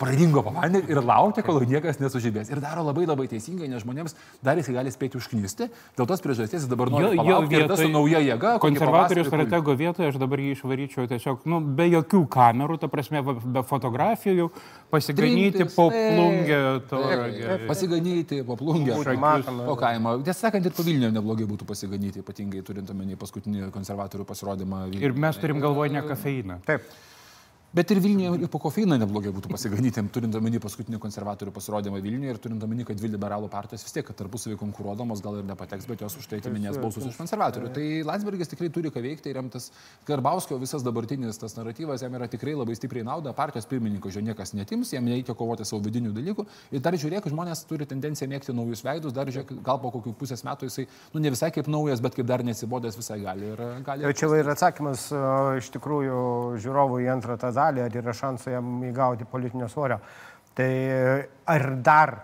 Pradingo pavandė ir laukia, kol niekas nesužibės. Ir daro labai labai teisingai, nes žmonėms dar jisai gali spėti užknisti. Dėl tos priežasties jis dabar nori Jo- jo tada su vietoj- nauja jėga. Konservatorių stratego vietoje aš dabar jį išvaryčiau tiesiog, nu, be jokių kamerų, ta prasme, be fotografijų, pasiganyti Trintis, po plungę. Taip, taip, Pasiganyti, paplungę. Būti matoma. O kaimo. Tiesą sakant, ir pavilniuje neblogai būtų pasiganyti, ypatingai turint omeny paskutinį konservatorių pasirodymą. Vilniuje. Ir mes turim galvoje ne kafeiną. Taip. Bet ir Vilniuje ir po kofeiną neblogai būtų pasiganyti, turint omeny paskutinį konservatorių pasirodymą Vilniuje ir turint omeny, kad dvi liberalų partijos vis tiek tarpusavį konkuruodamos gal ir nepateks, bet jos už tai atiminės balsus iš konservatorių. Tai Landsbergis tikrai turi ką veikti ir jam tas Karbauskio visas dabartinis tas naratyvas jam yra tikrai labai stipriai nauda, partijos pirmininko jo niekas netims, jam nereikia kovoti savo vidinių dalykų. Ir dar žiūrėk, žmonės turi tendenciją mėgti naujus veidus, dar žiūrėk, gal po kokių pusės metų jisai, nu ne visai kaip naujas, bet kaip dar nesibodęs visai gali. Ir, gali Ir čia ir atsakymas iš tikrųjų žiūrovų į antrą tą dalį, ar yra šansų jam įgauti politinio svorio. Tai ar dar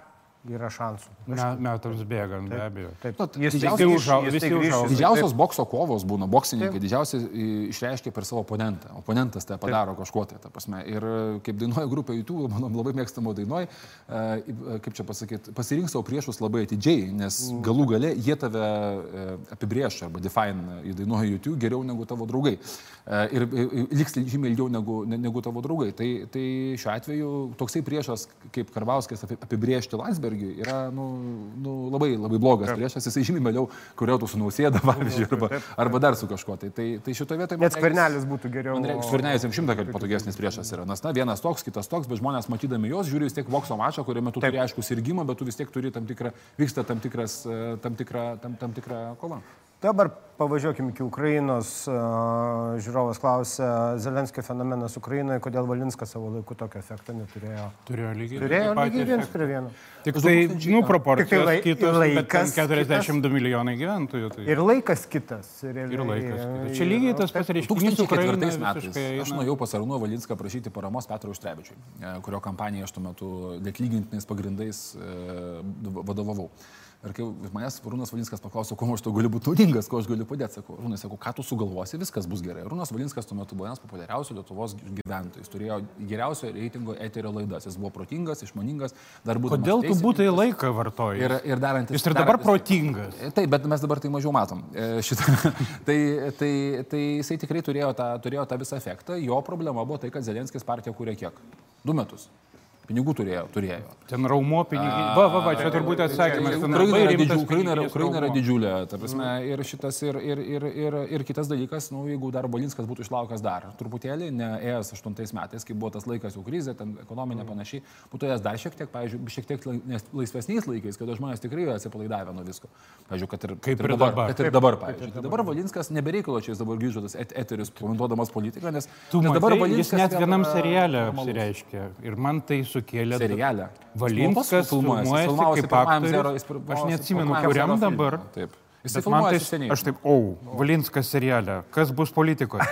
yra šansų? Me, metams bėgant, be abejo. Taip, Nu, jis tai užau- jis visi užaugo. Didžiausios bokso kovos būna, boksininkai didžiausiai i, išreiškia per savo oponentą. Oponentas tai padaro kažkuo tai, ta prasme. Ir e, kaip dainuoja grupė YouTube, mano labai mėgstamo dainoj, e, kaip čia pasakyti, pasirink savo priešus labai atidžiai, nes galų gale jie tave e, apibrieš arba define įdainuoja YouTube geriau negu tavo draugai. E, Ir e, liks žymiai ilgiau negu, ne- negu tavo draugai. Tai, tai šiuo atveju toksai priešas kaip Karbauskis api- apibriežti Landsbergį irgi yra nu, nu, labai, labai blogas priešas, jisai žymiai mieliau kuriuotų su nausėda, pavyzdžiui, arba, arba dar su kažkuo. Tai, tai, tai šitoje vietoje... Net skvernelis būtų geriau. Skvernelis jiems šimtą kartų patogesnis priešas yra. Nes, na, vienas toks, kitas toks, bet žmonės matydami jos žiūri vis tiek vokso mačą, kuriame tu turi aišku sirgymą, bet tu vis tiek turi tam tikrą, vyksta tam, tikras, e, tam, tikrą, tam, tam tikrą kovą. Dabar pavažiuokim iki Ukrainos. Žiūrovas klausia, Zelenskio fenomenas Ukrainoje, kodėl Valinskas savo laiku tokio efekto neturėjo? Turėjo lygiai. Turėjo lygiai efektą. prie vieno. Tik tai, nu, proporcijos Tik tai lai- kitos, laikas 42 milijonai gyventojų. Tai. Ir laikas kitas. realiai. Ir laikas. kitas. Čia lygiai tas pats reiškinys 2004 Ukrainoje metais aš nuėjau pas Arūną Valinską prašyti paramos Petrui Užtrebičiui, e, kurio kampaniją aš tuo metu netlygintinais pagrindais e, vadovavau. Ir kai manęs Rūnas Valinskas paklausė, kuo aš to galiu būti naudingas, ko aš galiu padėti, sakau, Rūnas, sakau, ką tu sugalvosi, viskas bus gerai. Rūnas Valinskas tuo metu buvo vienas populiariausių Lietuvos gyventojų, jis turėjo geriausio reitingo eterio laidas, jis buvo protingas, išmoningas, dar būtų. Kodėl tu būtai laiką vartoji? Ir, ir darantis. Jis ir dabar darantis- protingas. Taip, bet mes dabar tai mažiau matom. e, Šitą. tai, tai, tai jisai tikrai turėjo tą, turėjo tą visą efektą. Jo problema buvo tai, kad Zelenskis partiją kūrė kiek? Du metus. Pinigų turėjo. turėjo. Ten raumo pinigai. Va, va, va, čia turbūt atsakymas. Ten Ukraina yra, didžiu, Ukraina, yra, Ukraina yra didžiulė. Ta prasme, ir šitas, ir, ir, ir, ir, ir kitas dalykas, nu, jeigu dar Bolinskas būtų išlaukęs dar truputėlį, ne ėjęs 8 metais, kai buvo tas laikas jau krizė, ten ekonominė panašiai, būtų ėjęs dar šiek tiek, pavyzdžiui, šiek tiek laisvesniais laikais, kada žmonės tikrai atsipalaidavę nuo visko. Pavyzdžiui, kad ir, Kaip ir dabar. dabar. Kad ir dabar, pavyzdžiui. Tai dabar Volinskas nebereikalo čia jis dabar grįžo tas et eterius, komentuodamas politiką, nes, Tu nes dabar dabar jis net vienam serialė normalus. apsireiškė. Ir man tai sukėlė... Serialę. Valinskas filmuojasi, filmuojasi kaip aktorius. Aš neatsimenu, kuriam dabar. Taip. Jis man tai, seniai. aš taip, o, Valinskas serialė, kas bus politikoje?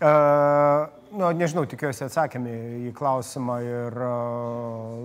Uh, nu, nežinau, tikiuosi atsakėme į klausimą ir uh,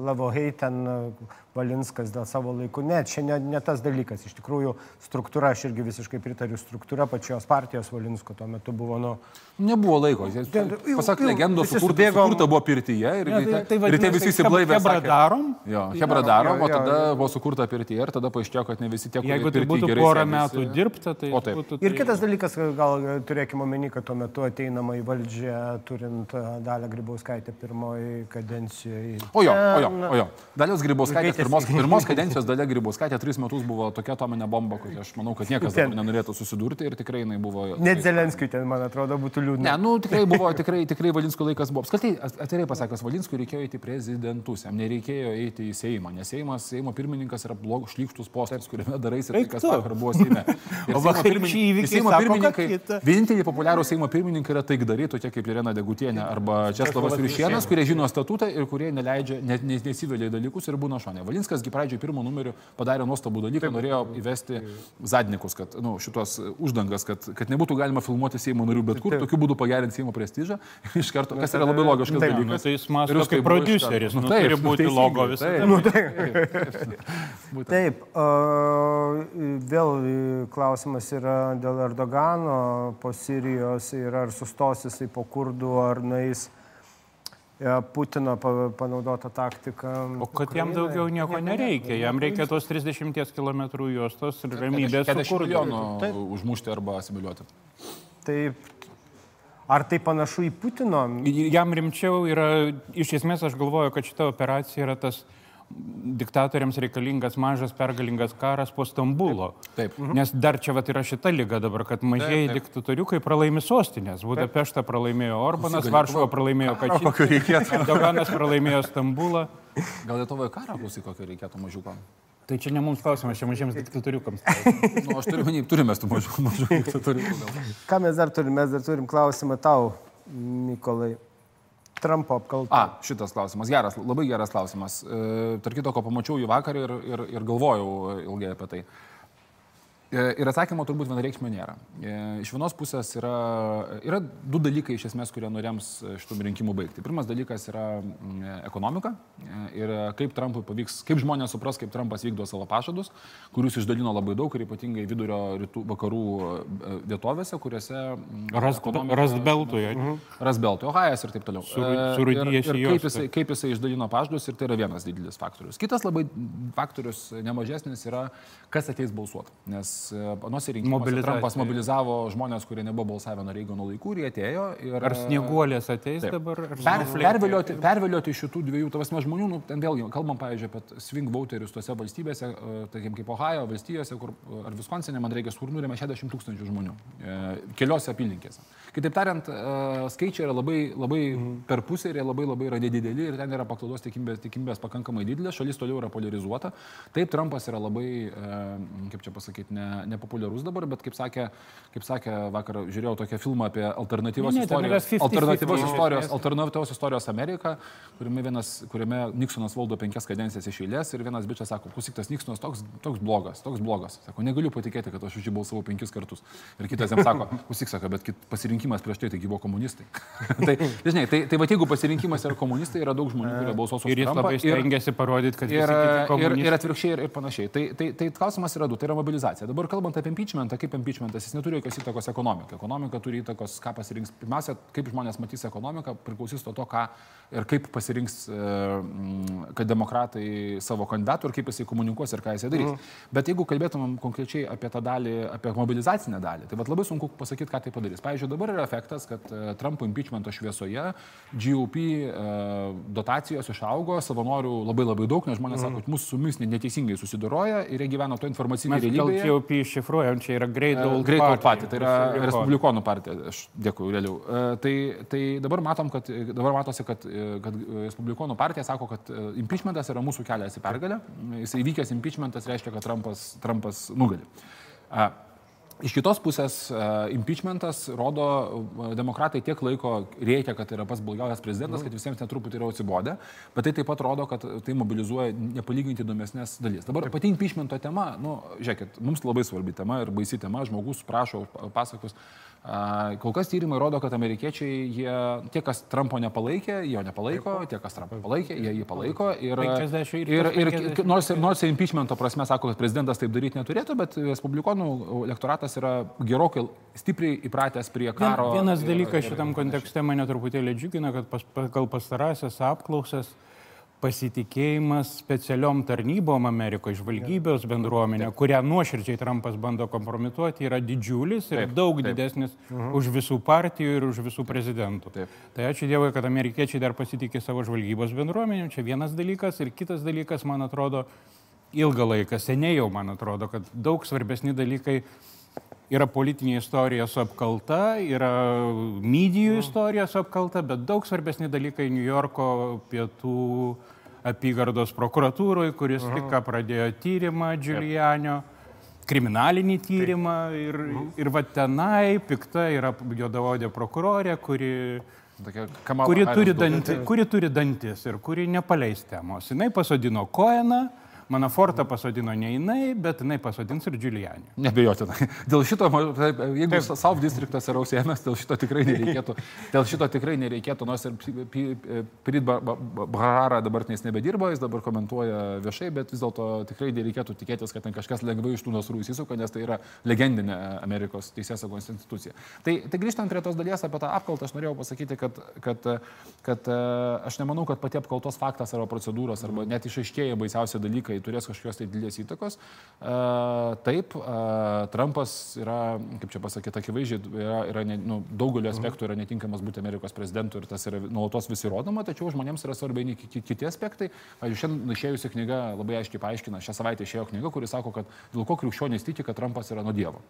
Levo Heiten, uh, Valinskas dėl savo laikų. Ne, čia ne, ne tas dalykas. Iš tikrųjų, struktūra, aš irgi visiškai pritariu, struktūra pačios partijos Valinsko tuo metu buvo, nu, Nebuvo laiko. Pasak legendos, visi sukurta, subėgom- sukurta buvo pirtyje ir Ne, tai ryte vadinasi, visi heb- įsiblaivė. hebra darom? Jo, hebra darom, o jo, tada jo. buvo sukurta pirtyje ir tada paaiškėjo, kad ne visi tie, kurie Jeigu tai būtų porą metų dirbta, tai O taip. būtų... Ir tai- kitas dalykas, gal turėkime omeny, kad tuo metu ateinama į valdžią, turint uh, Dalę Grybauskaitę pirmoji kadencijoje. O jo, o jo, o jo. Dalios Grybauskaitės. Pirmos, pirmos kadencijos dalia Grybauskaitė tris metus buvo tokia atominė bomba, kokia aš manau, kad niekas Ten. nenorėtų susidurti ir tikrai jinai buvo... Net Zelenskiui ten, man atrodo, būtų liūdna. Ne, nu tikrai buvo, tikrai, tikrai Valinsko laikas buvo. Apskritai, at- atvirai pasakęs, Valinskui reikėjo eiti prezidentus, jam nereikėjo eiti į Seimą, nes Seimas, Seimo pirmininkas yra blogas šlykštus postas, kuriame daraisi tai, kas vakar buvo Seime. Ir O va, Seimo kaip pirmin- šį įvykį ir Seimo pirmininkai, vieninteliai populiarūs Seimo pirmininkai yra taikdariai, tokie kaip Irena Degutienė arba Česlavas Ryšienas, kurie žino statutą ir kurie neleidžia, net ne, nesivelia dalykus ir būna šonė. Valinskas pradžioje pirmo numeriu padarė nuostabų dalyką, norėjo įvesti zadnikus, kad, nu, šitos uždangas, kad, kad nebūtų galima filmuoti Seimo narių bet kur, tokiu būdu pagerinti Seimo prestižą. Iš karto, kas yra labai logiškas Taip, Nu, dalykas. tai jis mąsto kaip karto. nu, taip, turi nu, būti logo taip. Nu, taip. Taip, vėl klausimas yra dėl Erdogano po Sirijos ir ar sustos jisai po kurdų, ar nais Putino pa- panaudotą taktiką. O kad jam daugiau nieko nereikia, jam reikia tos 30 km juostos ir ramybės 40 sukurti. milijonų užmušti arba asimiliuoti. Taip. Ar tai panašu į Putino? Jam rimčiau yra, iš esmės aš galvoju, kad šita operacija yra tas diktatoriams reikalingas mažas pergalingas karas po Stambulo. Taip. Nes dar čia vat yra šita lyga dabar, kad mažieji diktatoriukai pralaimi sostinės. Budapeštą pralaimėjo Orbanas, Varšuvą pralaimėjo Kokio Kačynas, reikėtų? Doganas pralaimėjo Stambulą. Gal Lietuvoje karą klausyk, kokio reikėtų mažiuko? Tai čia ne mums klausimas, čia mažiems diktatoriukams. Nu, aš turiu, turime tų mažų, mažų diktatorių. gal. Ką mes dar turime? Mes dar turim klausimą tau, Mykolai. Trumpo apkalta. A, šitas klausimas, geras, labai geras klausimas. E, tark kito, ko pamačiau jų vakar ir, ir, ir galvojau ilgai apie tai. E, Ir atsakymo turbūt vienareikšmio nėra. E, Iš vienos pusės yra, yra du dalykai iš esmės, kurie norėms šitų rinkimų baigti. Pirmas dalykas yra ekonomika e, ir kaip Trumpui pavyks, kaip žmonės supras, kaip Trumpas vykdo savo pažadus, kurius išdalino labai daug ir ypatingai vidurio rytų vakarų e, vietovėse, kuriuose... mm, ekonomika- Rastbeltoje. Rasbelto, Ohajas ir taip toliau. Sur- E, surūdijęs ir, į kaip, jisai, kaip jisai išdalino pažadus ir tai yra vienas didelis faktorius. Kitas labai faktorius nemažesnis yra, kas ateis balsuoti. Nes e, anuose rinkimuose Mobilizacija. Trumpas mobilizavo žmonės, kurie nebuvo balsavę nuo Reigano laikų ir jie atėjo. Ir, Ar snieguolės ateis Taip. dabar? Ar Per, pervilioti, pervilioti šitų dviejų, tavasme žmonių, nu, ten vėlgi kalbam, pavyzdžiui, apie swing voterius tose valstybėse, e, tarkim, kaip Ohio valstijose, kur, e, ar Viskonsinė, man reikia, kur nurėmė 60 tūkstančių žmonių e, keliose apylinkėse. Kitaip tariant, e, skaičiai yra labai, labai mhm. per pusę ir jie labai labai yra nedideli ir ten yra paklaidos tikimybės, tikimybės pakankamai didelės, šalis toliau yra polarizuota. Taip, Trumpas yra labai, e, kaip čia pasakyti, ne, nepopuliarus dabar, bet kaip sakė, kaip sakė vakar, žiūrėjau tokią filmą apie alternatyvos Ne, ne, yra istorijos, 50-50 alternatyvos iš istorijos, esmės. alternatyvos istorijos Amerika, kuriame, vienas, kuriame Nixonas valdo penkias kadencijas iš eilės ir vienas bičias sako, klausyk, tas Nixonas toks, toks blogas, toks blogas. Sako, negaliu patikėti, kad aš už jį balsavau penkis kartus. Ir kitas jam sako, klausyk, sako, bet pasirinkimas prieš tai taigi buvo komunistai. tai, žinai, tai, tai va, jeigu pasirinkimas yra komunistai, yra daug žmonių, kurie balsuos už Ir jis Trumpą. labai stengiasi parodyti, kad Ir, visi kiti ir, ir atvirkščiai ir, ir panašiai. Tai, tai, tai klausimas yra du, tai yra mobilizacija. Dabar kalbant apie impeachmentą, kaip impeachmentas, jis neturi jokios įtakos ekonomikai. Ekonomika turi įtakos, ką pasirinks. Pirmiausia, kaip žmonės matys ekonomiką, priklausys nuo to, ką ir kaip pasirinks, e, mm, kad demokratai savo kandidatų ir kaip jisai komunikuos ir ką jisai darys. Mm. Bet jeigu kalbėtumėm konkrečiai apie tą dalį, apie mobilizacinę dalį, tai labai sunku pasakyti, ką tai padarys. Pavyzdžiui, dabar yra efektas, kad e, Trumpo impeachmento šviesoje GOP e, dotacijos išaugo, savanorių labai labai daug, nes žmonės mm. sako, kad mūsų su mumis neteisingai susidoroja ir jie gyvena to informacinėje Mes gal realybėje. jau iššifruojam, čia yra Great Old Great Party. Party, tai yra Respublikonų. Respublikonų partija, aš dėkui, realiau. E, Tai, tai dabar matom, kad dabar matosi, kad, e, kad Respublikonų partija sako, kad e, impeachmentas yra mūsų kelias į pergalę. Jis įvykęs impeachmentas reiškia, kad Trumpas, Trumpas nugali. Iš kitos pusės, e, impeachmentas rodo, e, demokratai tiek laiko reikia, kad yra pas blogiausias prezidentas, kad visiems netruputį yra atsibodę, bet tai taip pat rodo, kad tai mobilizuoja nepalyginti įdomesnės dalies. Dabar pati impeachmento tema, nu, žiūrėkit, mums labai svarbi tema ir baisi tema, žmogus prašo pasakus. A, Kol kas tyrimai rodo, kad amerikiečiai, jie, tie, kas Trumpo nepalaikė, jo nepalaiko, tie, kas Trumpą palaikė, jie jį palaiko. Ir, 50 ir ir, ir 50. nors, nors impeachmento prasme sako, kad prezidentas taip daryti neturėtų, bet respublikonų elektoratas yra gerokai stipriai įpratęs prie karo. Vienas dalykas šitam kontekste mane truputėlį džiugina, kad pas, pagal pastarąsias apklausas pasitikėjimas specialiom tarnybom Amerikoje, žvalgybos bendruomenė, kurią nuoširdžiai Trumpas bando kompromituoti, yra didžiulis ir Taip, daug taip. didesnis už visų partijų ir už visų prezidentų. Taip. Tai ačiū Dievui, kad amerikiečiai dar pasitikė savo žvalgybos bendruomenėm. Čia vienas dalykas ir kitas dalykas, man atrodo, ilgą laiką, seniai jau man atrodo, kad daug svarbesni dalykai yra politinė istorija su apkalta, yra medijų istorija su apkalta, bet daug svarbesni dalykai New Yorko pietų apygardos prokuratūroje, kuris tik ką pradėjo tyrimą Giulianio, kriminalinį tyrimą ir, ir va tenai pikta yra juodavodė prokurorė, kuri kuri turi, danti, kuri turi dantis ir kuri nepaleis temos. Jis pasodino Koeną, Manafortą pasodino ne jinai, bet jinai pasodins ir Giulianį. Nebejotinai. Dėl šito, ma- taip, jeigu South Districtas yra ausėmės, dėl šito tikrai nereikėtų. Dėl šito tikrai nereikėtų, nors ir Pirit Barara dabar tenais nebedirba, jis dabar komentuoja viešai, bet vis dėlto tikrai nereikėtų tikėtis, kad ten kažkas lengvai iš tų nasrų įsisuka, nes tai yra legendinė Amerikos teisės saugos institucija. Tai, tai grįžtant prie tos dalies apie tą apkaltą, aš norėjau pasakyti, kad, kad, kad e, aš nemanau, kad pati apkaltos faktas arba procedūros, arba net išaiškėję baisiausi dalykai turės kažkokios tai didelės įtakos. E, Taip, e, Trumpas yra, kaip čia pasakyti, akivaizdžiai, yra, yra ne, nu, daugeliu aspektų yra netinkamas būti Amerikos prezidentu ir tas yra nuolatos visi rodoma, tačiau žmonėms yra svarbiai ki- ki- kiti aspektai. Pavyzdžiui, šiandien išėjusi knyga labai aiškiai paaiškina, šią savaitę išėjo knyga, kuri sako, kad dėl ko krikščionys tiki, kad Trumpas yra nuo Dievo.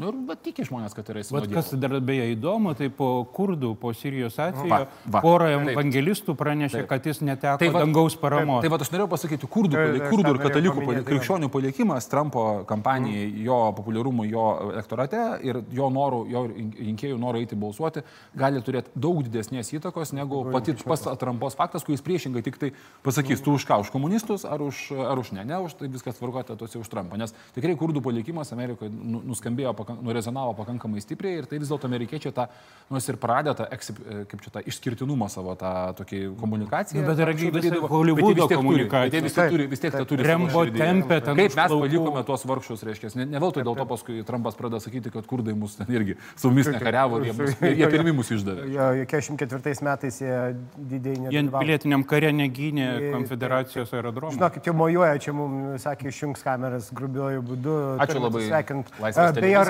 Nu ir bet tiki žmonės, kad yra Dievo. kas dar beje įdomu, tai po kurdų, po Sirijos atveju, Va, va. pora Taip. evangelistų pranešė, Taip. kad jis neteko Tai va- dangaus paramos. Tai va, aš norėjau pasakyti, kurdų, Tai- tai aš kurdų ir katalikų, jo. krikščionių palikimas Trumpo kampanijai, jo populiarumui, jo elektorate ir jo norų, jo rinkėjų norų eiti balsuoti gali turėti daug didesnės įtakos negu pati pats atrampos faktas, kuris priešingai tik tai pasakys, tu už ką, už komunistus ar už, ar už ne, ne, už tai viskas tvarkote tuose už Trumpą. Nes tikrai kurdų palikimas Amerikoje nu- nuskambėjo pakankamai pakank, nurezonavo pakankamai stipriai ir tai vis dėlto amerikiečiai tą, nors ir pradėjo tą, e, kaip čia tą išskirtinumą savo tą tokį komunikaciją. Nu, bet yra darydavo, Hollywoodo jie komunikacija. jie vis tiek turi, vis tiek tą turi. Rembo tempė ten. Kaip mes palikome tuos vargšus, reiškia, ne, ne veltui dėl to paskui Trumpas pradeda sakyti, kad kurdai mus ten irgi su mumis nekariavo ir jie, jie pirmi mus išdavė. Jo, 44 metais jie didėjai Jie nedalyvavo. pilietiniam kare negynė Jie- konfederacijos aerodromą. Žinokit, jau mojuoja, čia mums sakė, išjungs kameras grubiojų būdu. Ačiū labai. Beje.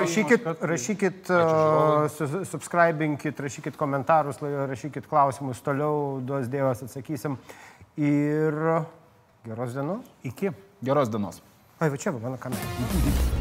Rašykit, rašykit, uh, su- subscribinkit, rašykit komentarus, rašykit klausimus toliau, duos Dievas atsakysim. Ir geros dienos. Iki. Geros dienos. Ai, va čia va mano kamera.